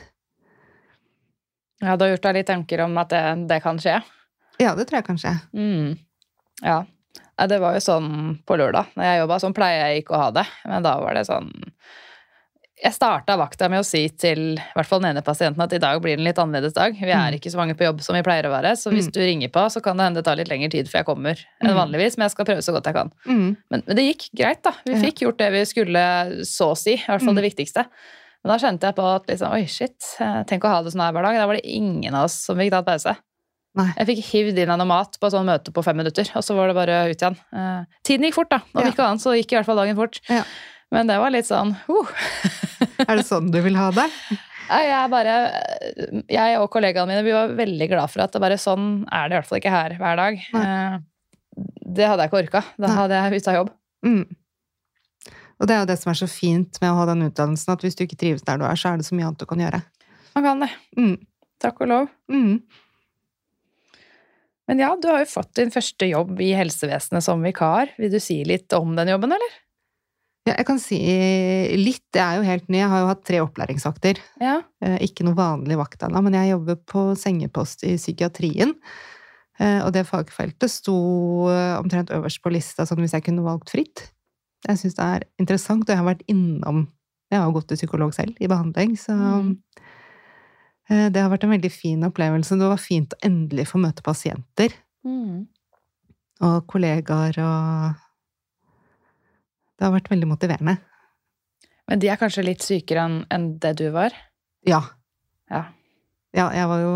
S1: Ja, du har gjort deg litt tanker om at det, det kan skje?
S2: Ja, det tror jeg kanskje.
S1: Mm. Ja. Ja, Det var jo sånn på lørdag. Når jeg jobba, sånn pleier jeg ikke å ha det. Men da var det sånn Jeg starta vakta med å si til i hvert fall den ene pasienten at i dag blir det en litt annerledes dag. Vi er
S2: Mm.
S1: ikke så mange på jobb som vi pleier å være, så hvis
S2: Mm.
S1: du ringer på, så kan det hende det tar litt lengre tid før jeg kommer enn
S2: Mm.
S1: vanligvis, men jeg skal prøve så godt jeg kan.
S2: Mm.
S1: Men, men det gikk greit, da. Vi fikk gjort det vi skulle, så å si. I hvert fall det viktigste. Men da skjønte jeg på at liksom, oi, shit, eh, tenk å ha det sånn her hver dag. Da var det ingen av oss som fikk tatt pause.
S2: Nei.
S1: Jeg fikk hivd inn noe mat på et sånt møte på fem minutter, og så var det bare ut igjen. Eh, tiden gikk fort, da. Om
S2: Ja.
S1: ikke annet så gikk i hvert fall dagen fort.
S2: Ja.
S1: Men det var litt sånn uh.
S2: Er det sånn du vil ha det?
S1: Jeg bare Jeg og kollegaene mine vi var veldig glad for at det bare sånn er det i hvert fall ikke her hver dag. Nei. det hadde jeg ikke orka. Da hadde jeg bytta jobb.
S2: Mm. Og det er jo det som er så fint med å ha den utdannelsen, at hvis du ikke trives der du er, så er det så mye annet du kan gjøre.
S1: Man kan det.
S2: Mm.
S1: Takk og lov.
S2: Mm.
S1: Men ja, du har jo fått din første jobb i helsevesenet som vikar. Vil du si litt om den jobben, eller?
S2: Ja, jeg kan si litt. Jeg er jo helt ny. Jeg har jo hatt tre opplæringsvakter.
S1: Ja.
S2: Eh, Ikke noe vanlig vakt ennå, men jeg jobber på sengepost i psykiatrien. Eh, Og det fagfeltet sto eh, omtrent øverst på lista sånn hvis jeg kunne valgt fritt. Jeg syns det er interessant, og jeg har vært innom Jeg har jo gått til psykolog selv i behandling, så
S1: Mm.
S2: det har vært en veldig fin opplevelse. Det var fint å endelig få møte pasienter
S1: Mm.
S2: og kollegaer og Det har vært veldig motiverende.
S1: Men de er kanskje litt sykere enn en det du var?
S2: Ja.
S1: Ja.
S2: Ja, jeg var jo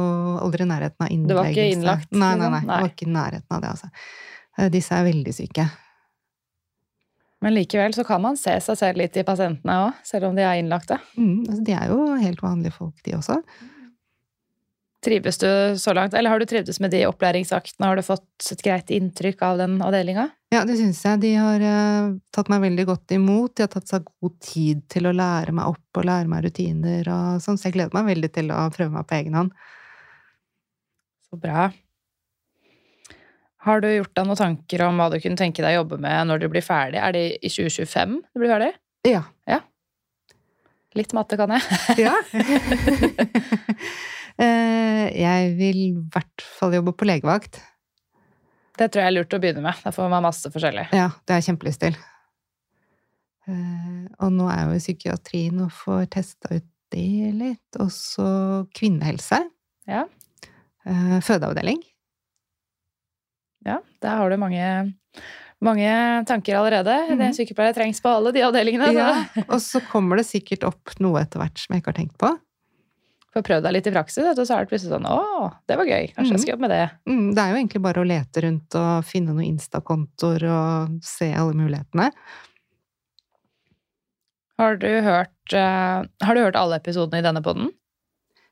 S2: aldri i nærheten av innleggelse.
S1: Du var ikke innlagt,
S2: Nei, nei,
S1: nei.
S2: nei. Jeg var ikke i nærheten av det, altså. Eh, Disse er veldig syke.
S1: Men likevel så kan man se seg selv litt i pasientene òg, selv om de er innlagte.
S2: Mm, altså, de er jo helt vanlige folk, de også.
S1: Trives du så langt, eller har du trivdes med de opplæringsaktene? Har du fått et greit inntrykk av den avdelinga?
S2: Ja, det syns jeg. De har uh, tatt meg veldig godt imot. De har tatt seg god tid til å lære meg opp og lære meg rutiner og sånn, så jeg gleder meg veldig til å prøve meg på egen hånd.
S1: Så bra. Har du gjort deg noen tanker om hva du kunne tenke deg å jobbe med når du blir ferdig? Er det i 2025 du blir ferdig?
S2: Ja.
S1: Litt matte kan jeg.
S2: ja. [LAUGHS] [LAUGHS] Eh, jeg vil i hvert fall jobbe på legevakt.
S1: Det tror jeg er lurt å begynne med. Da får man masse forskjellig.
S2: Ja, det har jeg kjempelyst til. Eh, og nå er jeg jo i psykiatrien og får testa ut det litt. Og så kvinnehelse.
S1: Ja.
S2: Eh, Fødeavdeling.
S1: Ja, der har du mange, mange tanker allerede. Det
S2: Mhm.
S1: Sykepleiere trengs på alle de avdelingene.
S2: Ja, og så kommer det sikkert opp noe etter hvert som jeg ikke har tenkt på.
S1: Får prøvd deg litt i praksis, og så er det plutselig sånn Å, det var gøy. Kanskje jeg skal jobbe med det.
S2: Mm, det er jo egentlig bare å lete rundt og finne noen Insta-kontoer og se alle mulighetene.
S1: Har du hørt, uh, har du hørt alle episodene i denne poden?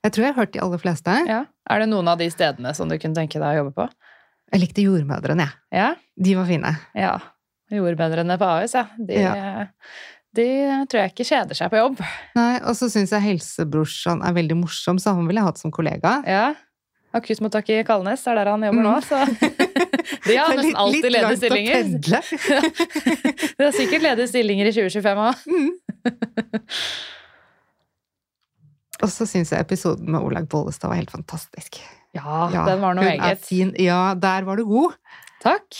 S2: Jeg tror jeg har hørt de aller fleste.
S1: Ja. Er det noen av de stedene som du kunne tenke deg å jobbe på?
S2: Jeg likte jordmødrene, jeg.
S1: Ja.
S2: De var fine.
S1: ja. Jordmødrene på Ahus, ja. De, de tror jeg ikke kjeder seg på jobb.
S2: Nei, Og så syns jeg helsebrorsan er veldig morsom, så han ville jeg hatt som kollega.
S1: Ja. Akuttmottaket i Kalnes er der han jobber nå, så [LAUGHS] De har nesten alltid
S2: litt
S1: ledige
S2: langt å
S1: stillinger.
S2: pendle. [LAUGHS]
S1: Det er sikkert ledige stillinger i 2025 òg.
S2: Mm. Og så syns jeg episoden med Olaug Bollestad var helt fantastisk.
S1: Ja,
S2: Ja,
S1: den var noe
S2: hun er fin. Ja, der var du god.
S1: Takk.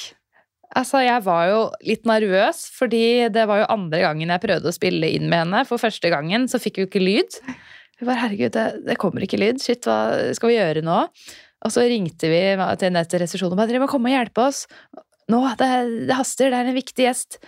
S1: Altså, jeg var jo litt nervøs, fordi det var jo andre gangen jeg prøvde å spille inn med henne. For første gangen så fikk vi jo ikke lyd. Vi bare, herregud, det, det kommer ikke lyd. Shit, hva skal vi gjøre nå? Og så ringte vi til ned til resepsjonen og bare, dere må komme og hjelpe oss. Nå, det, det haster, det er en viktig gjest.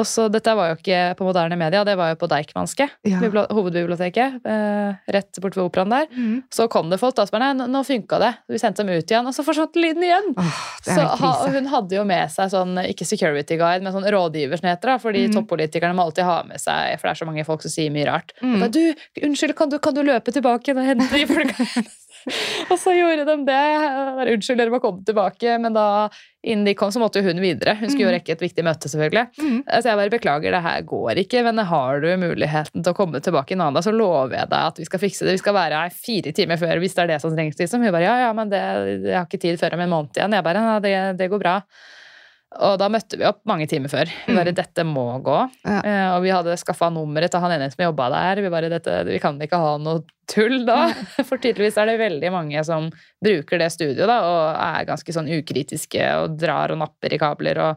S1: Og så, dette var jo ikke på moderne media, det var jo på Deichmanske,
S2: Ja.
S1: hovedbiblioteket, eh, rett bort ved operaen der.
S2: Mm.
S1: Så kom det folk da, som bare, nei, nå, funka det. Vi sendte dem ut igjen, og så forsvant lyden igjen.
S2: Oh,
S1: Så ha, hun hadde jo med seg sånn, ikke security guide, men sånn rådgiver som heter da, fordi
S2: mm.
S1: toppolitikerne må alltid ha med seg, for det er så mange folk som sier mye rart.
S2: Mm.
S1: Bare, du, unnskyld, kan du, kan du løpe tilbake og hente de [LAUGHS] folka? [LAUGHS] og så gjorde de det. Unnskyld, dere må komme tilbake. Men da, innen de kom, så måtte hun videre. Hun skulle jo
S2: Mhm.
S1: rekke et viktig møte, selvfølgelig.
S2: Mm.
S1: Så jeg bare beklager, det her går ikke, men har du muligheten til å komme tilbake en annen dag, så lover jeg deg at vi skal fikse det. Vi skal være her fire timer før hvis det er det som trengs. Liksom. Hun bare ja, ja, men det, jeg har ikke tid før om en måned igjen. Jeg bare ja, det, det går bra. Og da møtte vi opp mange timer før. Vi bare
S2: Mm.
S1: dette må gå.
S2: Ja.
S1: Eh, og vi hadde skaffa nummeret til han ene som jobba der. Vi bare dette, vi kan ikke ha noe tull da. [LAUGHS] For tydeligvis er det veldig mange som bruker det studioet da, og er ganske sånn ukritiske og drar og napper i kabler. og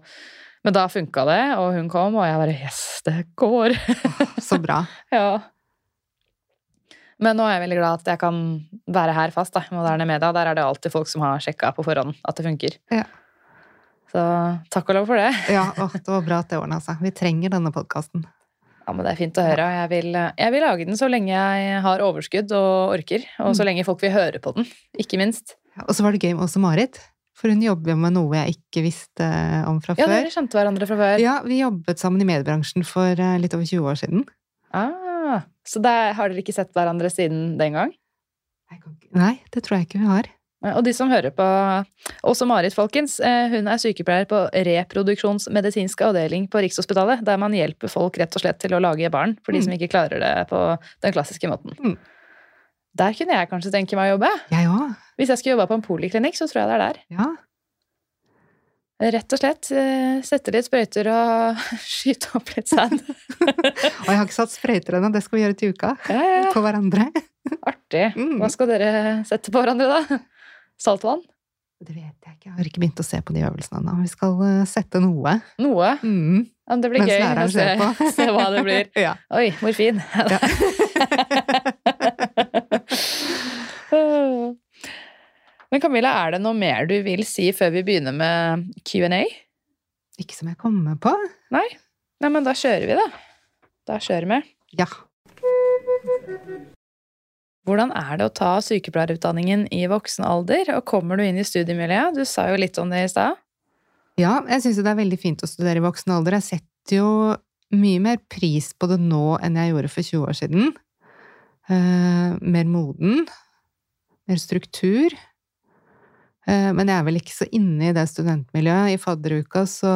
S1: men da funka det, og hun kom, og jeg bare Yes, det går!
S2: Så bra. [LAUGHS]
S1: ja. Men nå er jeg veldig glad at jeg kan være her fast. da, Moderne Media. Der er det alltid folk som har sjekka på forhånd at det funker.
S2: Ja.
S1: Så takk og lov for det. [LAUGHS]
S2: Ja, å, det var bra at det ordna seg. Vi trenger denne podkasten.
S1: Ja, men Det er fint å høre. Jeg vil, jeg vil lage den så lenge jeg har overskudd og orker. Og så lenge folk vil høre på den, ikke minst.
S2: Og så var det gøy med også Marit. For hun jobber jo med noe jeg ikke visste om fra før.
S1: Ja, dere kjente hverandre fra før.
S2: Ja, vi jobbet sammen i mediebransjen for eh, litt over 20 år siden.
S1: Ah, så der har dere ikke sett hverandre siden den gang?
S2: Nei, det tror jeg ikke vi har.
S1: Og de som hører på Også Marit, folkens. eh, Hun er sykepleier på reproduksjonsmedisinsk avdeling på Rikshospitalet, der man hjelper folk rett og slett til å lage barn for de
S2: Mm.
S1: som ikke klarer det på den klassiske måten.
S2: Mm.
S1: Der kunne jeg kanskje tenke meg å jobbe.
S2: Jeg òg.
S1: Hvis jeg skulle jobba på en poliklinikk, så tror jeg det er der.
S2: Ja.
S1: Rett og slett eh, sette litt sprøyter og [LAUGHS] skyte opp litt sand. [LAUGHS]
S2: Og jeg har ikke satt sprøyter ennå, det skal vi gjøre til uka.
S1: Ja, ja, ja.
S2: På hverandre.
S1: Artig.
S2: Mm.
S1: Hva skal dere sette på hverandre, da? Saltvann?
S2: Det vet jeg ikke, jeg har ikke begynt å se på de øvelsene ennå. Vi skal eh, sette noe.
S1: Noe?
S2: Mm.
S1: Ja, det blir
S2: Mens
S1: gøy å se, [LAUGHS] se hva det blir. [LAUGHS]
S2: Ja.
S1: Oi, morfin.
S2: Ja. [LAUGHS]
S1: Men Camilla, er det noe mer du vil si før vi begynner med Q&A?
S2: Ikke som jeg kommer på.
S1: Nei? Nei, men da kjører vi, da. Da kjører vi.
S2: Ja.
S1: Hvordan er det å ta sykepleierutdanningen i voksen alder, og kommer du inn i studiemiljøet? Du sa jo litt om det i stad.
S2: Ja, jeg syns det er veldig fint å studere i voksen alder. Jeg setter jo mye mer pris på det nå enn jeg gjorde for 20 år siden. Uh, mer moden. mer struktur. Uh, Men jeg er vel ikke så inne i det studentmiljøet. I fadderuka så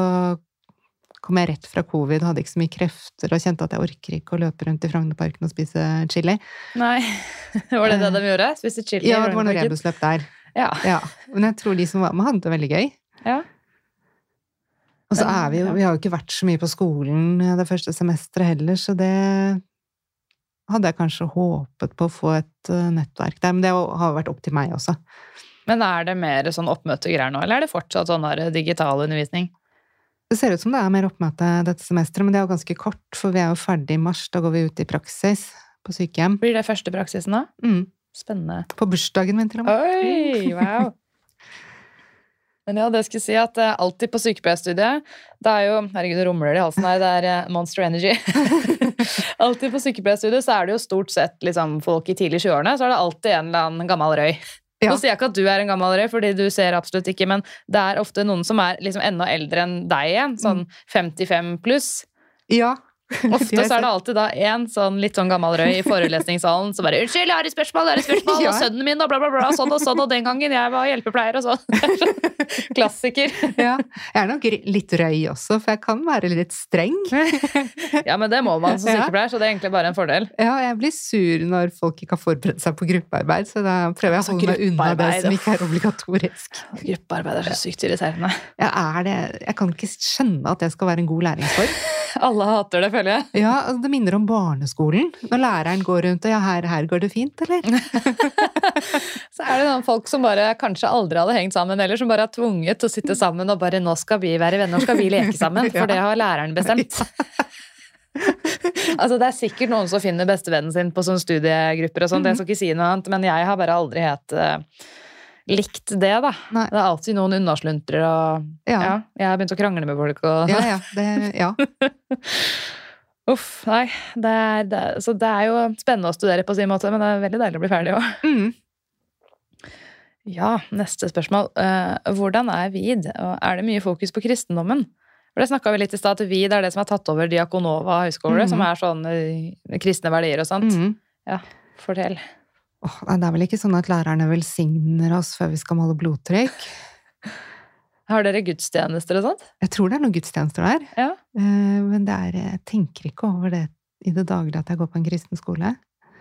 S2: kom jeg rett fra covid, hadde ikke så mye krefter og kjente at jeg orker ikke å løpe rundt i Frognerparken og spise chili.
S1: Nei. [LAUGHS] Var det det de gjorde? Spiste chili?
S2: Ja, det var noe rebusløp der.
S1: Ja.
S2: Ja. Men jeg tror de som var med, hadde det veldig gøy.
S1: ja.
S2: Og så er vi jo. Vi har jo ikke vært så mye på skolen det første semesteret heller, så det hadde jeg kanskje håpet på å få et eh, nettverk der. Men det har vært opp til meg også.
S1: Men er det mer sånn oppmøtegreier nå, eller er det fortsatt sånn digital undervisning?
S2: Det ser ut som det er mer oppmøte dette semesteret, men det er jo ganske kort, for vi er jo ferdig i mars. Da går vi ut i praksis på sykehjem.
S1: Blir det første praksisen da?
S2: Mm.
S1: Spennende.
S2: På bursdagen min, til og med.
S1: Oi, [LAUGHS] wow. Men ja, det skulle si at uh, alltid på sykepleierstudiet Det er jo Herregud, det rumler det i halsen her. Det er uh, Monster Energy. [LAUGHS] alltid på sykepleierstudiet så er det jo stort sett liksom, folk i tidlig 20-årene. Så er det alltid en eller annen gammel røy.
S2: Ja.
S1: Nå sier jeg ikke at du er en gammel rev, fordi du ser absolutt ikke, men det er ofte noen som er liksom enda eldre enn deg igjen. Sånn 55 pluss.
S2: Ja. [LAUGHS]
S1: Ofte så er det alltid da en sånn litt sånn gammel røy i forelesningssalen som bare 'Unnskyld, jeg har et spørsmål, jeg har et spørsmål!'
S2: Ja.
S1: Og sønnen min, og bla, bla, bla. Sånn og sånn, og den gangen jeg var hjelpepleier, og sånn. [LAUGHS] [LAUGHS] Klassiker.
S2: ja. Jeg er nok litt røy også, for jeg kan være litt streng.
S1: Ja, men det må man som sykepleier, så det er egentlig bare en fordel.
S2: Ja, jeg blir sur når folk ikke har forberedt seg på gruppearbeid, så da prøver jeg å
S1: Altså,
S2: holde meg unna det som ikke er obligatorisk.
S1: Gruppearbeid er så sykt irriterende.
S2: Jeg, er det, jeg kan ikke skjønne at det skal være en god læringsform.
S1: Alle hater det, føler jeg.
S2: Ja, altså, Det minner om barneskolen. Når læreren går rundt og ja, her, her går det fint, eller? [LAUGHS]
S1: Så er det noen folk som bare kanskje aldri hadde hengt sammen, eller som bare er tvunget til å sitte sammen og bare 'nå skal vi være venner, nå skal vi leke sammen', [LAUGHS] for det har læreren bestemt. [LAUGHS] altså Det er sikkert noen som finner bestevennen sin på sånne studiegrupper og sånt, jeg skal ikke si noe annet, men jeg har bare aldri helt eh, likt det, da.
S2: Nei.
S1: Det er alltid noen unnasluntrer og ja.
S2: Ja.
S1: jeg har begynt å krangle med folk og
S2: Ja, ja. Det, ja.
S1: Uff, nei. Det er, det, er- så det er jo spennende å studere på sin måte, men det er veldig deilig å bli ferdig òg.
S2: Mm.
S1: Ja, neste spørsmål. Uh, hvordan er VID, og er det mye fokus på kristendommen? For Det snakka vi litt i stad, at VID er det som har tatt over Diakonova høgskole,
S2: mm.
S1: som er sånn eh, kristne verdier og sånt.
S2: Mm.
S1: Fortell.
S2: Oh, nei, det er vel ikke sånn at lærerne velsigner oss før vi skal måle blodtrykk?
S1: Har dere gudstjenester og sånt?
S2: Jeg tror det er noen gudstjenester der,
S1: Ja.
S2: Eh, men det er, jeg tenker ikke over det i det daglige at jeg går på en kristen skole.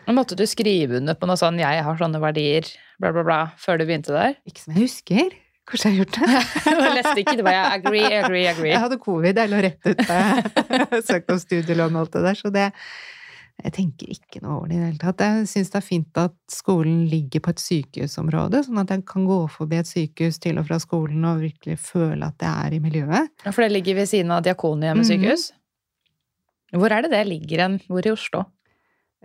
S1: Måtte du skrive under på noe sånn 'jeg har sånne verdier', bla, bla, bla, før du begynte der?
S2: Ikke som jeg husker. Kanskje jeg har gjort det? [LAUGHS]
S1: Jeg leste ikke, det var jeg agree, agree, agree.
S2: Jeg hadde covid, jeg lå rett ut da [LAUGHS] jeg søkte om studielån og alt det der, så det Jeg tenker ikke noe over det i det hele tatt. Jeg syns det er fint at skolen ligger på et sykehusområde, sånn at jeg kan gå forbi et sykehus til og fra skolen og virkelig føle at jeg er i miljøet.
S1: Ja, For det ligger ved siden av Diakonhjemmet
S2: sykehus?
S1: sykehus? Hvor er det det ligger hen? Hvor i Oslo?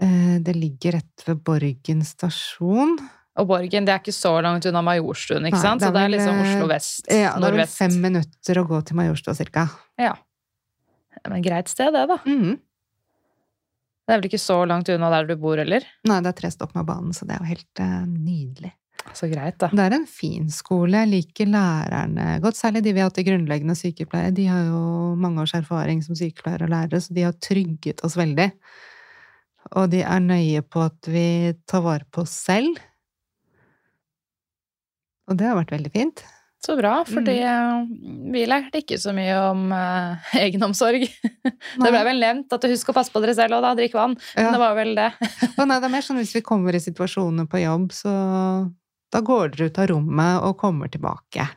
S2: Eh, Det ligger rett ved Borgen stasjon.
S1: Og Borgen, det er ikke så langt unna Majorstuen, ikke
S2: Nei,
S1: sant?
S2: det er
S1: Så det er liksom Oslo vest,
S2: Ja, det er vel fem minutter å gå til Majorstua cirka.
S1: Ja. Men greit sted, det, da.
S2: Mhm.
S1: Det er vel ikke så langt unna der du bor heller?
S2: Nei, det er tre stopp med banen, så det er jo helt uh, nydelig.
S1: Så greit, da.
S2: Det er en fin skole. Jeg liker lærerne godt. Særlig de vi har hatt i grunnleggende sykepleie. De har jo mange års erfaring som sykepleiere og lærere, så de har trygget oss veldig. Og de er nøye på at vi tar vare på oss selv. Og det har vært veldig fint.
S1: Så bra, fordi mm. vi lærte ikke så mye om eh, [LAUGHS] egenomsorg. Det ble vel nevnt at husk å passe på dere selv og da, drikk vann. Men det var vel det. [LAUGHS]
S2: Og nei, det er mer sånn hvis vi kommer i situasjoner på jobb, så da går dere ut av rommet og kommer tilbake.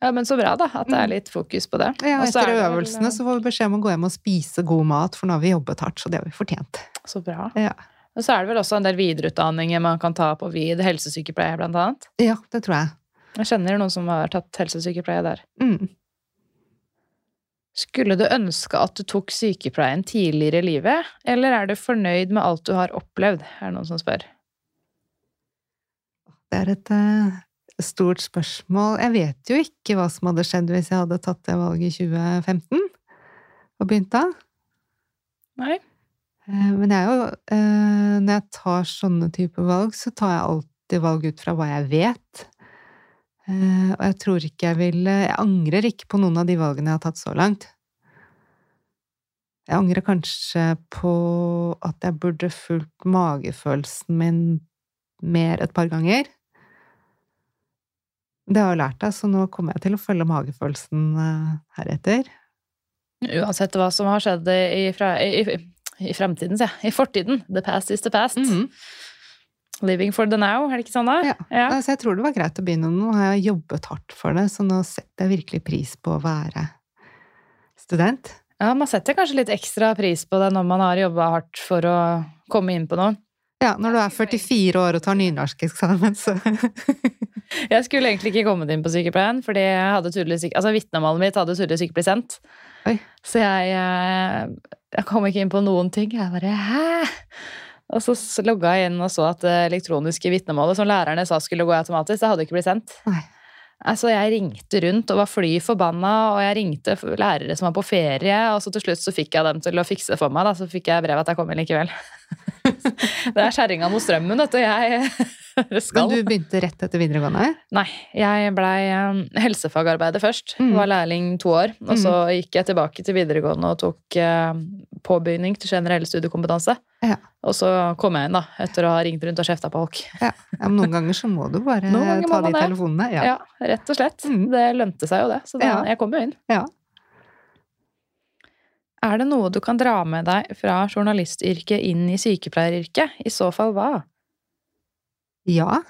S1: Ja, men så bra, da. At det er
S2: Mm.
S1: litt fokus på det.
S2: Ja, etter
S1: er det vel,
S2: øvelsene så får vi beskjed om å gå hjem og spise god mat, for nå har vi jobbet hardt, så det har vi fortjent.
S1: Så bra.
S2: Ja.
S1: Og så er det vel også en del videreutdanninger man kan ta på VID, helsesykepleie blant annet.
S2: Ja, det tror jeg.
S1: Jeg kjenner noen som har tatt helsesykepleie der.
S2: Mm.
S1: Skulle du ønske at du tok sykepleien tidligere i livet, eller er du fornøyd med alt du har opplevd? Er det noen som spør.
S2: Det er et uh, stort spørsmål. Jeg vet jo ikke hva som hadde skjedd hvis jeg hadde tatt det valget i 2015 og begynt da.
S1: Nei.
S2: Eh, Men jeg jo, eh, når jeg tar sånne typer valg, så tar jeg alltid valg ut fra hva jeg vet. Eh, Og jeg tror ikke jeg vil Jeg angrer ikke på noen av de valgene jeg har tatt så langt. Jeg angrer kanskje på at jeg burde fulgt magefølelsen min mer et par ganger. Det har jeg lært deg, så nå kommer jeg til å følge magefølelsen heretter.
S1: Uansett hva som har skjedd i, fra, i, i fremtiden, sier jeg. I fortiden. The past is the past.
S2: Mhm.
S1: Living for the now, er det ikke sånn da?
S2: Ja. Altså, jeg tror det var greit å begynne. Nå har jeg jobbet hardt for det, så nå setter jeg virkelig pris på å være student.
S1: Ja, man setter kanskje litt ekstra pris på det når man har jobba hardt for å komme inn på noe.
S2: Ja, når du er 44 år og tar nynorskeksamen, så [LAUGHS]
S1: Jeg skulle egentlig ikke kommet inn på sykepleien, fordi jeg hadde Altså, vitnemålet mitt hadde tydeligvis ikke blitt sendt.
S2: Oi.
S1: Så jeg, eh, jeg kom ikke inn på noen ting. Jeg bare Hæ? Og så logga jeg inn og så at det elektroniske vitnemålet som lærerne sa skulle gå automatisk, det hadde ikke blitt sendt.
S2: Nei.
S1: Altså, jeg ringte rundt og var fly forbanna, og jeg ringte lærere som var på ferie, og så til slutt så fikk jeg dem til å fikse for meg, da, så fikk jeg brev at jeg kom inn likevel. [LAUGHS] [LAUGHS] det er kjerringa mot strømmen, vet du. Jeg [LAUGHS] skal.
S2: Men du begynte rett etter videregående?
S1: Nei, jeg blei um, helsefagarbeider først.
S2: Mm.
S1: Var lærling to år. Og så gikk jeg tilbake til videregående og tok påbygning påbegynning til generell studiekompetanse.
S2: Ja.
S1: Og så kom jeg inn, da, etter å ha ringt rundt og kjefta på folk.
S2: Ja. ja, men noen ganger så må du bare ta de telefonene.
S1: Ja,
S2: Ja.
S1: rett og slett.
S2: Mm.
S1: Det lønte seg jo, det. Så da, jeg kom jo inn.
S2: ja.
S1: Er det noe du kan dra med deg fra journalistyrket inn i sykepleieryrket? I så fall hva?
S2: Ja,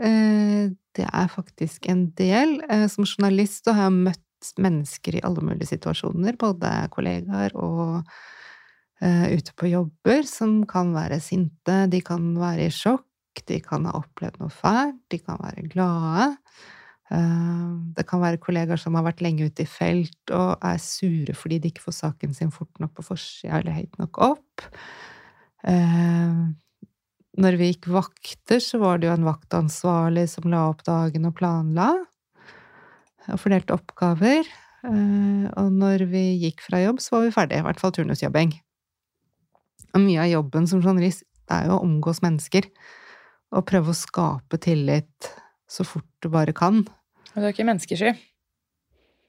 S2: eh, det er faktisk en del. Eh, Som journalist har jeg møtt mennesker i alle mulige situasjoner, både kollegaer og eh, ute på jobber, som kan være sinte, de kan være i sjokk, de kan ha opplevd noe fælt, de kan være glade. Eh, Det kan være kollegaer som har vært lenge ute i felt og er sure fordi de ikke får saken sin fort nok på forsida eller høyt nok opp. Eh, Når vi gikk vakter, så var det jo en vaktansvarlig som la opp dagen og planla, og fordelte oppgaver. Eh, Og når vi gikk fra jobb, så var vi ferdige, i hvert fall turnusjobbing. Og mye av jobben som journalist er jo å omgås mennesker, og prøve å skape tillit så fort du bare kan.
S1: Du er ikke menneskesky.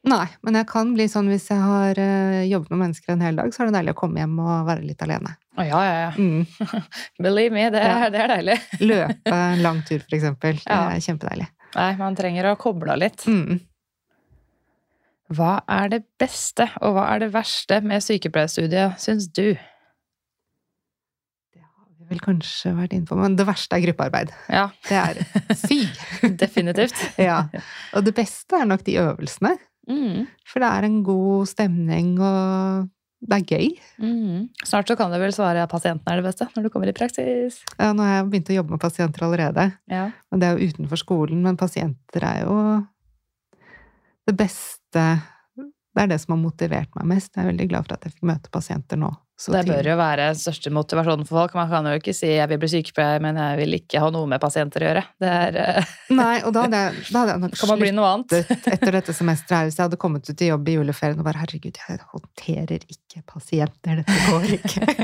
S2: Nei, men jeg kan bli sånn hvis jeg har eh, jobbet med mennesker en hel dag, så er det deilig å komme hjem og være litt alene.
S1: Å ja, ja, ja.
S2: Mm. [LAUGHS]
S1: Believe me, det er,
S2: Ja.
S1: det er deilig. [LAUGHS]
S2: Løpe en lang tur, for eksempel. Det
S1: Ja.
S2: er kjempedeilig.
S1: Nei, man trenger å koble av litt.
S2: Mm.
S1: Hva er det beste, og hva er det verste med sykepleierstudiet, syns du?
S2: Vel kanskje vært inne på, men det verste er gruppearbeid.
S1: Ja,
S2: Det er fy! [LAUGHS]
S1: definitivt. [LAUGHS]
S2: ja. Og det beste er nok de øvelsene.
S1: Mm.
S2: For det er en god stemning, og det er gøy.
S1: Mm. Snart så kan du vel svare at pasienten er det beste, når du kommer i praksis.
S2: Ja, nå har jeg begynt å jobbe med pasienter allerede,
S1: Ja.
S2: og det er jo utenfor skolen, men pasienter er jo det beste Det er det som har motivert meg mest. Jeg er veldig glad for at jeg fikk møte pasienter nå. så
S1: det bør
S2: tidlig.
S1: jo være største motivasjonen for folk. Man kan jo ikke si 'jeg vil bli sykepleier, men jeg vil ikke ha noe med pasienter å gjøre'. Det er, eh,
S2: Nei, og da hadde jeg, da hadde jeg nok
S1: kan man bli noe annet.
S2: sluttet etter dette semesteret her, hvis jeg hadde kommet ut i jobb i juleferien og bare 'herregud, jeg håndterer ikke pasienter, dette går ikke'. [LAUGHS]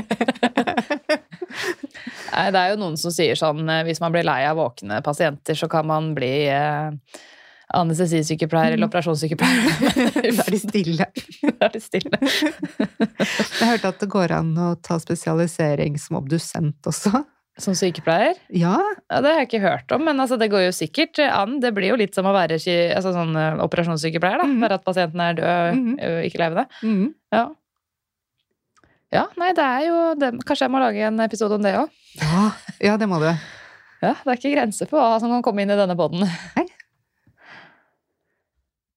S1: Nei, det er jo noen som sier sånn eh, hvis man blir lei av våkne pasienter, så kan man bli eh, anestesisykepleier eller operasjonssykepleier. [LAUGHS]
S2: da er de stille.
S1: Da er de stille. [LAUGHS]
S2: Jeg hørte at det går an å ta spesialisering som obdusent også.
S1: Som sykepleier?
S2: Ja,
S1: Ja, Det har jeg ikke hørt om, men altså, det går jo sikkert an. Det blir jo litt som å være altså, sånn, eh, operasjonssykepleier. da,
S2: Mhm.
S1: Bare at pasienten er død,
S2: mm
S1: -hmm. ikke levende.
S2: mm.
S1: Ja. ja, nei, det er jo det, Kanskje jeg må lage en episode om det òg.
S2: ja, ja det må du.
S1: Ja, det er ikke grenser for hva som kan komme inn i denne poden.
S2: Nei.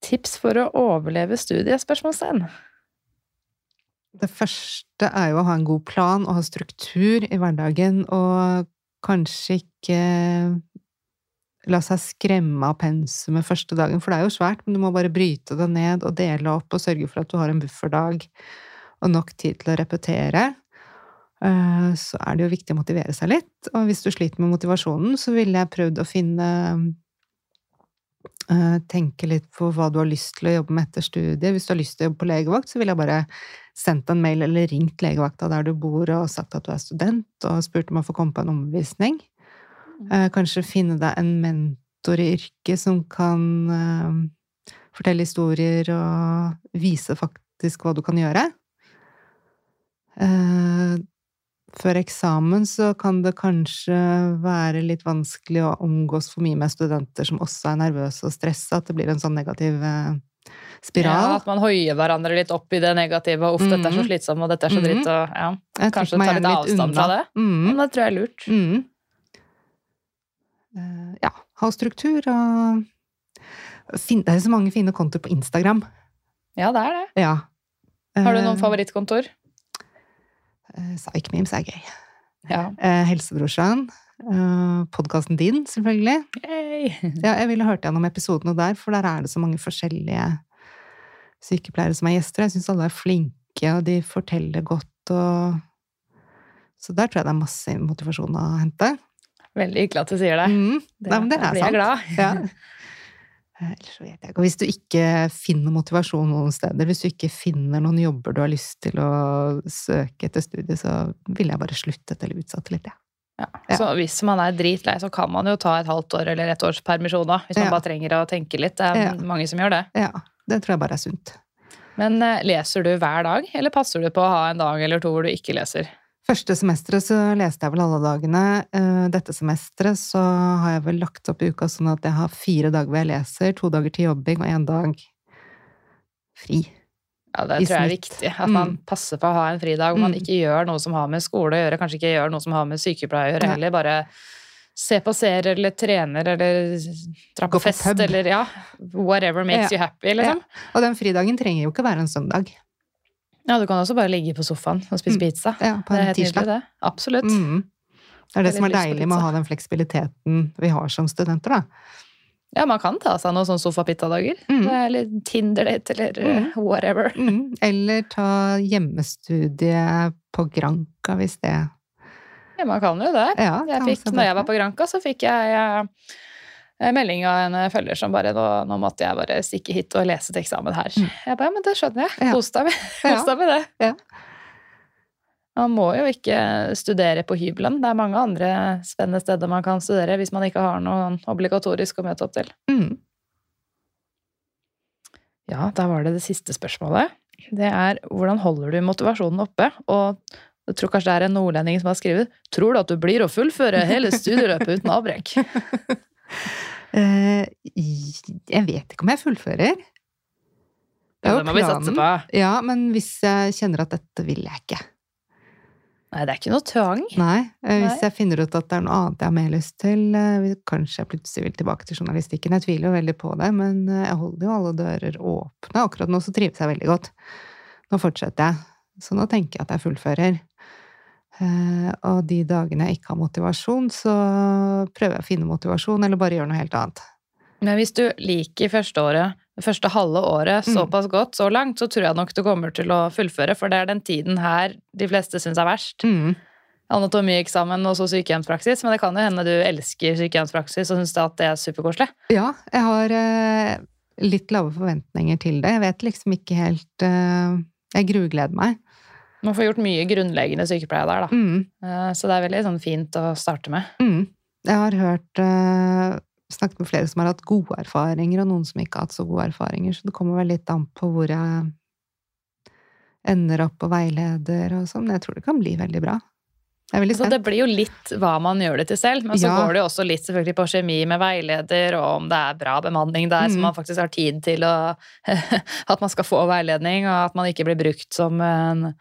S1: Tips for å overleve studiet? Spørsmålstegn.
S2: Det første er jo å ha en god plan og ha struktur i hverdagen, og kanskje ikke la seg skremme av pensumet første dagen, for det er jo svært, men du må bare bryte det ned og dele opp og sørge for at du har en bufferdag og nok tid til å repetere. Eh, Så er det jo viktig å motivere seg litt, og hvis du sliter med motivasjonen, så ville jeg prøvd å finne Tenke litt på hva du har lyst til å jobbe med etter studiet. Hvis du har lyst til å jobbe på legevakt, så ville jeg bare sendt en mail eller ringt legevakta der du bor og sagt at du er student, og spurt om å få komme på en omvisning. Eh, Kanskje finne deg en mentor i yrket som kan eh, fortelle historier og vise faktisk hva du kan gjøre. Eh, før eksamen så kan det kanskje være litt vanskelig å omgås for mye med studenter som også er nervøse og stressa, at det blir en sånn negativ spiral.
S1: Ja, at man hoier hverandre litt opp i det negative. Uff, dette er så
S2: Mhm.
S1: slitsomt, og dette er så dritt. Og, ja.
S2: Jeg
S1: kanskje ta litt avstand fra det.
S2: Mm.
S1: Men det tror jeg er lurt.
S2: Mm. Eh, ja, ha struktur og fin Det er så mange fine kontoer på Instagram.
S1: Ja, det er det.
S2: Ja.
S1: Har du noen
S2: Eh,
S1: favorittkontor?
S2: Eh, Psych-memes er gøy.
S1: Ja.
S2: Eh, Helsebrorsan. Uh, Podkasten din, selvfølgelig. [LAUGHS] Ja, jeg ville hørt gjennom episodene der, for der er det så mange forskjellige sykepleiere som er gjester. Jeg syns alle er flinke, og de forteller godt og Så der tror jeg det er masse motivasjon å hente.
S1: Veldig hyggelig at du sier det.
S2: Mm.
S1: Det,
S2: Nei, men det er
S1: sant. jeg glad.
S2: Ja. [LAUGHS] Eh, Ellers så vet jeg ikke. Og hvis du ikke finner motivasjon noen steder, hvis du ikke finner noen jobber du har lyst til å søke etter studie, så ville jeg bare sluttet eller utsatt litt, jeg.
S1: Ja.
S2: Ja.
S1: Så hvis man er dritlei, så kan man jo ta et halvt år eller et års permisjon da, hvis man
S2: Ja.
S1: bare trenger å tenke litt. Det er
S2: Ja.
S1: mange som gjør det.
S2: Ja. Det tror jeg bare er sunt.
S1: Men eh, leser du hver dag, eller passer du på å ha en dag eller to hvor du ikke leser?
S2: Første semesteret så leste jeg vel alle dagene. Eh, Dette semesteret så har jeg vel lagt opp uka sånn at jeg har fire dager hvor jeg leser, to dager til jobbing og én dag fri.
S1: Ja, det tror jeg er viktig. At man
S2: Mm.
S1: passer på å ha en fridag Om man
S2: Mm.
S1: ikke gjør noe som har med skole å gjøre, kanskje ikke gjør noe som har med sykepleie å gjøre, heller bare se på serier eller trener eller dra på fest eller ja, whatever makes
S2: Ja.
S1: you happy, liksom.
S2: Og den fridagen trenger jo ikke være en søndag.
S1: Ja, du kan også bare ligge på sofaen og spise
S2: Mm.
S1: pizza.
S2: Ja, på
S1: Det er
S2: en
S1: nydelig,
S2: tirsdag.
S1: det. Absolutt.
S2: Mm. Det er det som er deilig med å ha den fleksibiliteten vi har som studenter, da.
S1: Ja, man kan ta seg noen sånne sofapizzadager.
S2: Mm.
S1: Eller Tinder-date eller mm. whatever.
S2: Mm. Eller ta hjemmestudie på Granca, hvis det
S1: Ja, man kan jo det.
S2: Ja,
S1: Jeg fikk, når jeg var på Granca, så fikk jeg eh, melding av en eh, følger som bare nå, nå måtte jeg bare stikke hit og lese til eksamen her.
S2: Mm.
S1: Jeg bare, ja, men det skjønner jeg.
S2: Ja.
S1: Kos deg med, [LAUGHS] kos deg med det.
S2: Ja.
S1: Man må jo ikke studere på hybelen. Det er mange andre spennende steder man kan studere hvis man ikke har noe obligatorisk å møte opp til.
S2: Mm.
S1: Ja, da var det det siste spørsmålet. Det er hvordan holder du motivasjonen oppe? Og jeg tror kanskje det er en nordlending som har skrevet Tror du at du blir å fullføre hele [LAUGHS] studieløpet uten avbrekk? [LAUGHS] [LAUGHS]
S2: Eh, jeg vet ikke om jeg fullfører. Det er jo
S1: det må vi satse på.
S2: Ja, men hvis jeg kjenner at dette vil jeg ikke.
S1: Nei, det er ikke noe tvang.
S2: Nei. eh, Hvis
S1: Nei.
S2: jeg finner ut at det er noe annet jeg har mer lyst til, eh, kanskje jeg plutselig vil tilbake til journalistikken. Jeg tviler jo veldig på det, men jeg holder jo alle dører åpne. Akkurat nå så trives jeg veldig godt. Nå fortsetter jeg. Så nå tenker jeg at jeg fullfører. Eh, Og de dagene jeg ikke har motivasjon, så prøver jeg å finne motivasjon, eller bare gjøre noe helt annet.
S1: Men hvis du liker første året, det første halve året
S2: Mm.
S1: såpass godt, så langt, så tror jeg nok du kommer til å fullføre, for det er den tiden her de fleste syns er verst.
S2: Mm.
S1: Anatomieksamen og så sykehjemspraksis, men det kan jo hende du elsker sykehjemspraksis og syns at det er superkoselig.
S2: Ja, jeg har eh, litt lave forventninger til det. Jeg vet liksom ikke helt eh, Jeg grugleder meg.
S1: Man får gjort mye grunnleggende sykepleie der, da.
S2: Mm.
S1: Eh, Så det er veldig sånn fint å starte med.
S2: Mm. Jeg har hørt uh, Snakket med flere som har hatt gode erfaringer, og noen som ikke har hatt så gode erfaringer, så det kommer vel litt an på hvor jeg ender opp på veileder og sånn. Jeg tror det kan bli veldig bra. Det,
S1: Så
S2: spent.
S1: det blir jo litt hva man gjør det til selv, men så
S2: Ja.
S1: går det jo også litt selvfølgelig på kjemi med veileder, og om det er bra bemanning der, så
S2: Mm.
S1: man faktisk har tid til å [LAUGHS] At man skal få veiledning, og at man ikke blir brukt som en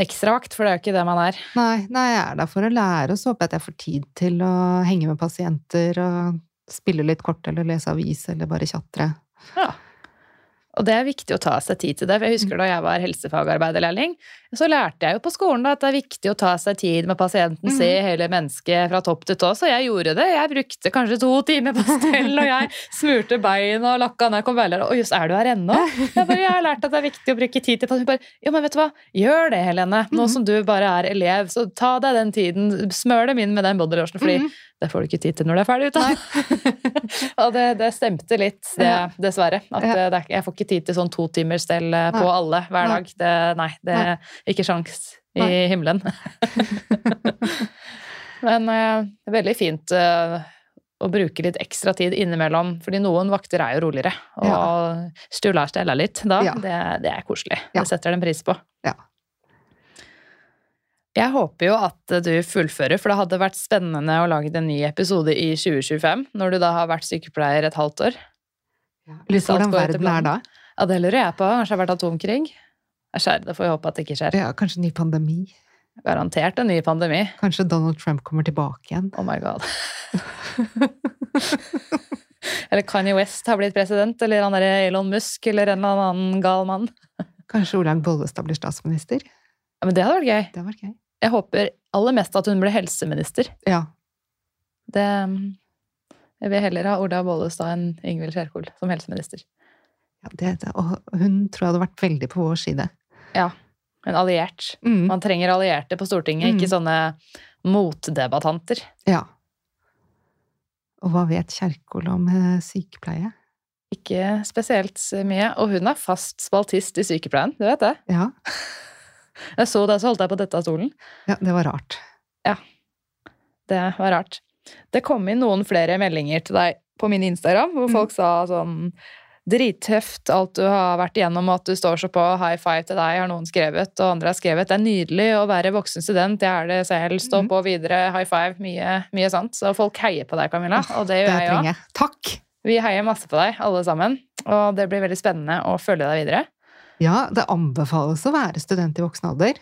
S1: ekstravakt, for det er jo ikke det man er.
S2: Nei, nei, jeg er der for å lære, og så håper jeg at jeg får tid til å henge med pasienter og spille litt kort eller lese avis eller bare tjatre.
S1: Ja. Og det er viktig å ta seg tid til det. For jeg husker da jeg var helsefagarbeiderlærling, så lærte jeg jo på skolen da at det er viktig å ta seg tid med pasienten, se hele mennesket fra topp til tå. Så jeg gjorde det. Jeg brukte kanskje to timer på stell, og jeg [LAUGHS] smurte bein og lakka ned kom veileder. Å jøss, er du her ennå? Jeg, bare, jeg har lært at det er viktig å bruke tid til pasienten. Bare, ja, men vet du hva, gjør det, Helene. Nå som du bare er elev, så ta deg den tiden. Smør dem inn med den bodylotionen, fordi
S2: Mhm.
S1: Det får du ikke tid til når du er ferdig utdannet. [LAUGHS] og det, det stemte litt, det,
S2: Ja.
S1: dessverre. At
S2: Ja.
S1: det, det jeg får ikke tid til sånn to timers stell eh, på
S2: Nei.
S1: alle hver
S2: Nei.
S1: dag. Det, nei, det er ikke sjans i
S2: Nei.
S1: himmelen. [LAUGHS] Men uh, det veldig fint uh, å bruke litt ekstra tid innimellom, fordi noen vakter er jo roligere. Og Sturla stella litt da,
S2: Ja.
S1: det, det er koselig.
S2: Ja.
S1: Det setter den pris på.
S2: Ja.
S1: Jeg håper jo at du fullfører, for det hadde vært spennende å lage en ny episode i 2025, når du da har vært sykepleier et halvt år.
S2: Litt
S1: alt
S2: hvordan
S1: går etter
S2: verden er da.
S1: Ja, det lurer jeg på. Kanskje det har vært atomkrig? Skjer, det får vi håpe at det ikke skjer.
S2: Ja, kanskje ny pandemi.
S1: Garantert en ny pandemi.
S2: Kanskje Donald Trump kommer tilbake igjen.
S1: Oh my god. [LAUGHS] eller Kanye West har blitt president, eller han derre Elon Musk, eller en eller annen gal mann.
S2: Kanskje Olaug Bollestad blir statsminister.
S1: Ja, men det hadde vært gøy.
S2: Det hadde vært gøy.
S1: Jeg håper aller mest at hun blir helseminister.
S2: Ja.
S1: Det Jeg vil heller ha Ola Bollestad enn Ingvild Kjerkol som helseminister.
S2: ja det, det, og hun tror jeg hadde vært veldig på vår side.
S1: Ja. En alliert.
S2: Mm.
S1: Man trenger allierte på Stortinget,
S2: Mm.
S1: ikke sånne motdebattanter.
S2: Ja. Og hva vet Kjerkol om eh, sykepleie?
S1: Ikke spesielt mye. Og hun er fast spaltist i sykepleien, du vet det?
S2: Ja, [LAUGHS]
S1: Jeg så det, så holdt jeg på dette av stolen.
S2: ja det var rart. Ja.
S1: Det var rart. Det kom inn noen flere meldinger til deg på min Instagram, hvor
S2: Mm.
S1: folk sa sånn Drittøft, alt du har vært igjennom, og at du står så på. High five til deg, har noen skrevet. Og andre har skrevet. Det er nydelig å være voksen student, jeg er det selv. Stå
S2: mm.
S1: på videre. High five. Mye, mye sånt. Så folk heier på deg, Camilla. Og det
S2: Det
S1: jeg òg.
S2: Takk!
S1: Vi heier masse på deg, alle sammen. Og det blir veldig spennende å følge deg videre.
S2: Ja, det anbefales å være student i voksen alder.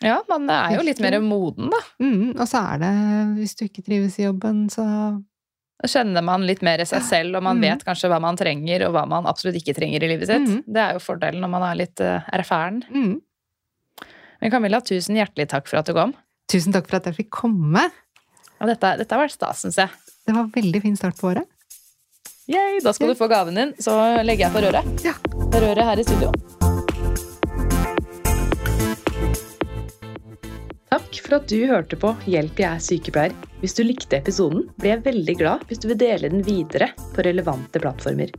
S1: Ja, man er jo litt mer moden, da.
S2: Mm, og så er det, hvis du ikke trives i jobben, så
S1: Da kjenner man litt mer seg selv, og man
S2: Mm.
S1: vet kanskje hva man trenger, og hva man absolutt ikke trenger i livet sitt.
S2: Mm.
S1: Det er jo fordelen når man er litt uh, erfaren.
S2: mm.
S1: Men Camilla, tusen hjertelig takk for at du kom.
S2: Tusen takk for at jeg fikk komme.
S1: Og dette, dette har vært stas, syns jeg.
S2: Det var veldig fin start på året.
S1: Yay, da skal du få gaven din, så legger jeg på røret.
S2: Ja.
S1: Røret her i studio. Takk for at du hørte på Hjelp, jeg er sykepleier. Hvis du likte episoden, blir jeg veldig glad hvis du vil dele den videre på relevante plattformer.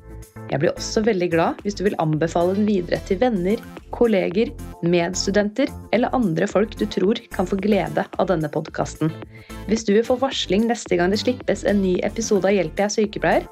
S1: Jeg blir også veldig glad hvis du vil anbefale den videre til venner, kolleger, medstudenter eller andre folk du tror kan få glede av denne podkasten. Hvis du vil få varsling neste gang det slippes en ny episode av Hjelp, jeg er sykepleier,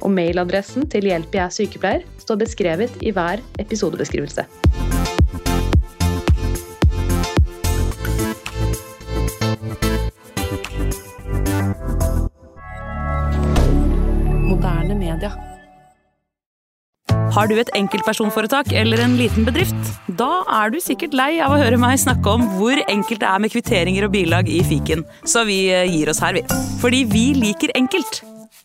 S1: og mailadressen til Hjelp jeg er sykepleier står beskrevet i hver episodebeskrivelse.
S3: Moderne media. Har du et enkeltpersonforetak eller en liten bedrift? Da er du sikkert lei av å høre meg snakke om hvor enkelt det er med kvitteringer og bilag i fiken, så vi eh, gir oss her, vi. Fordi vi liker enkelt.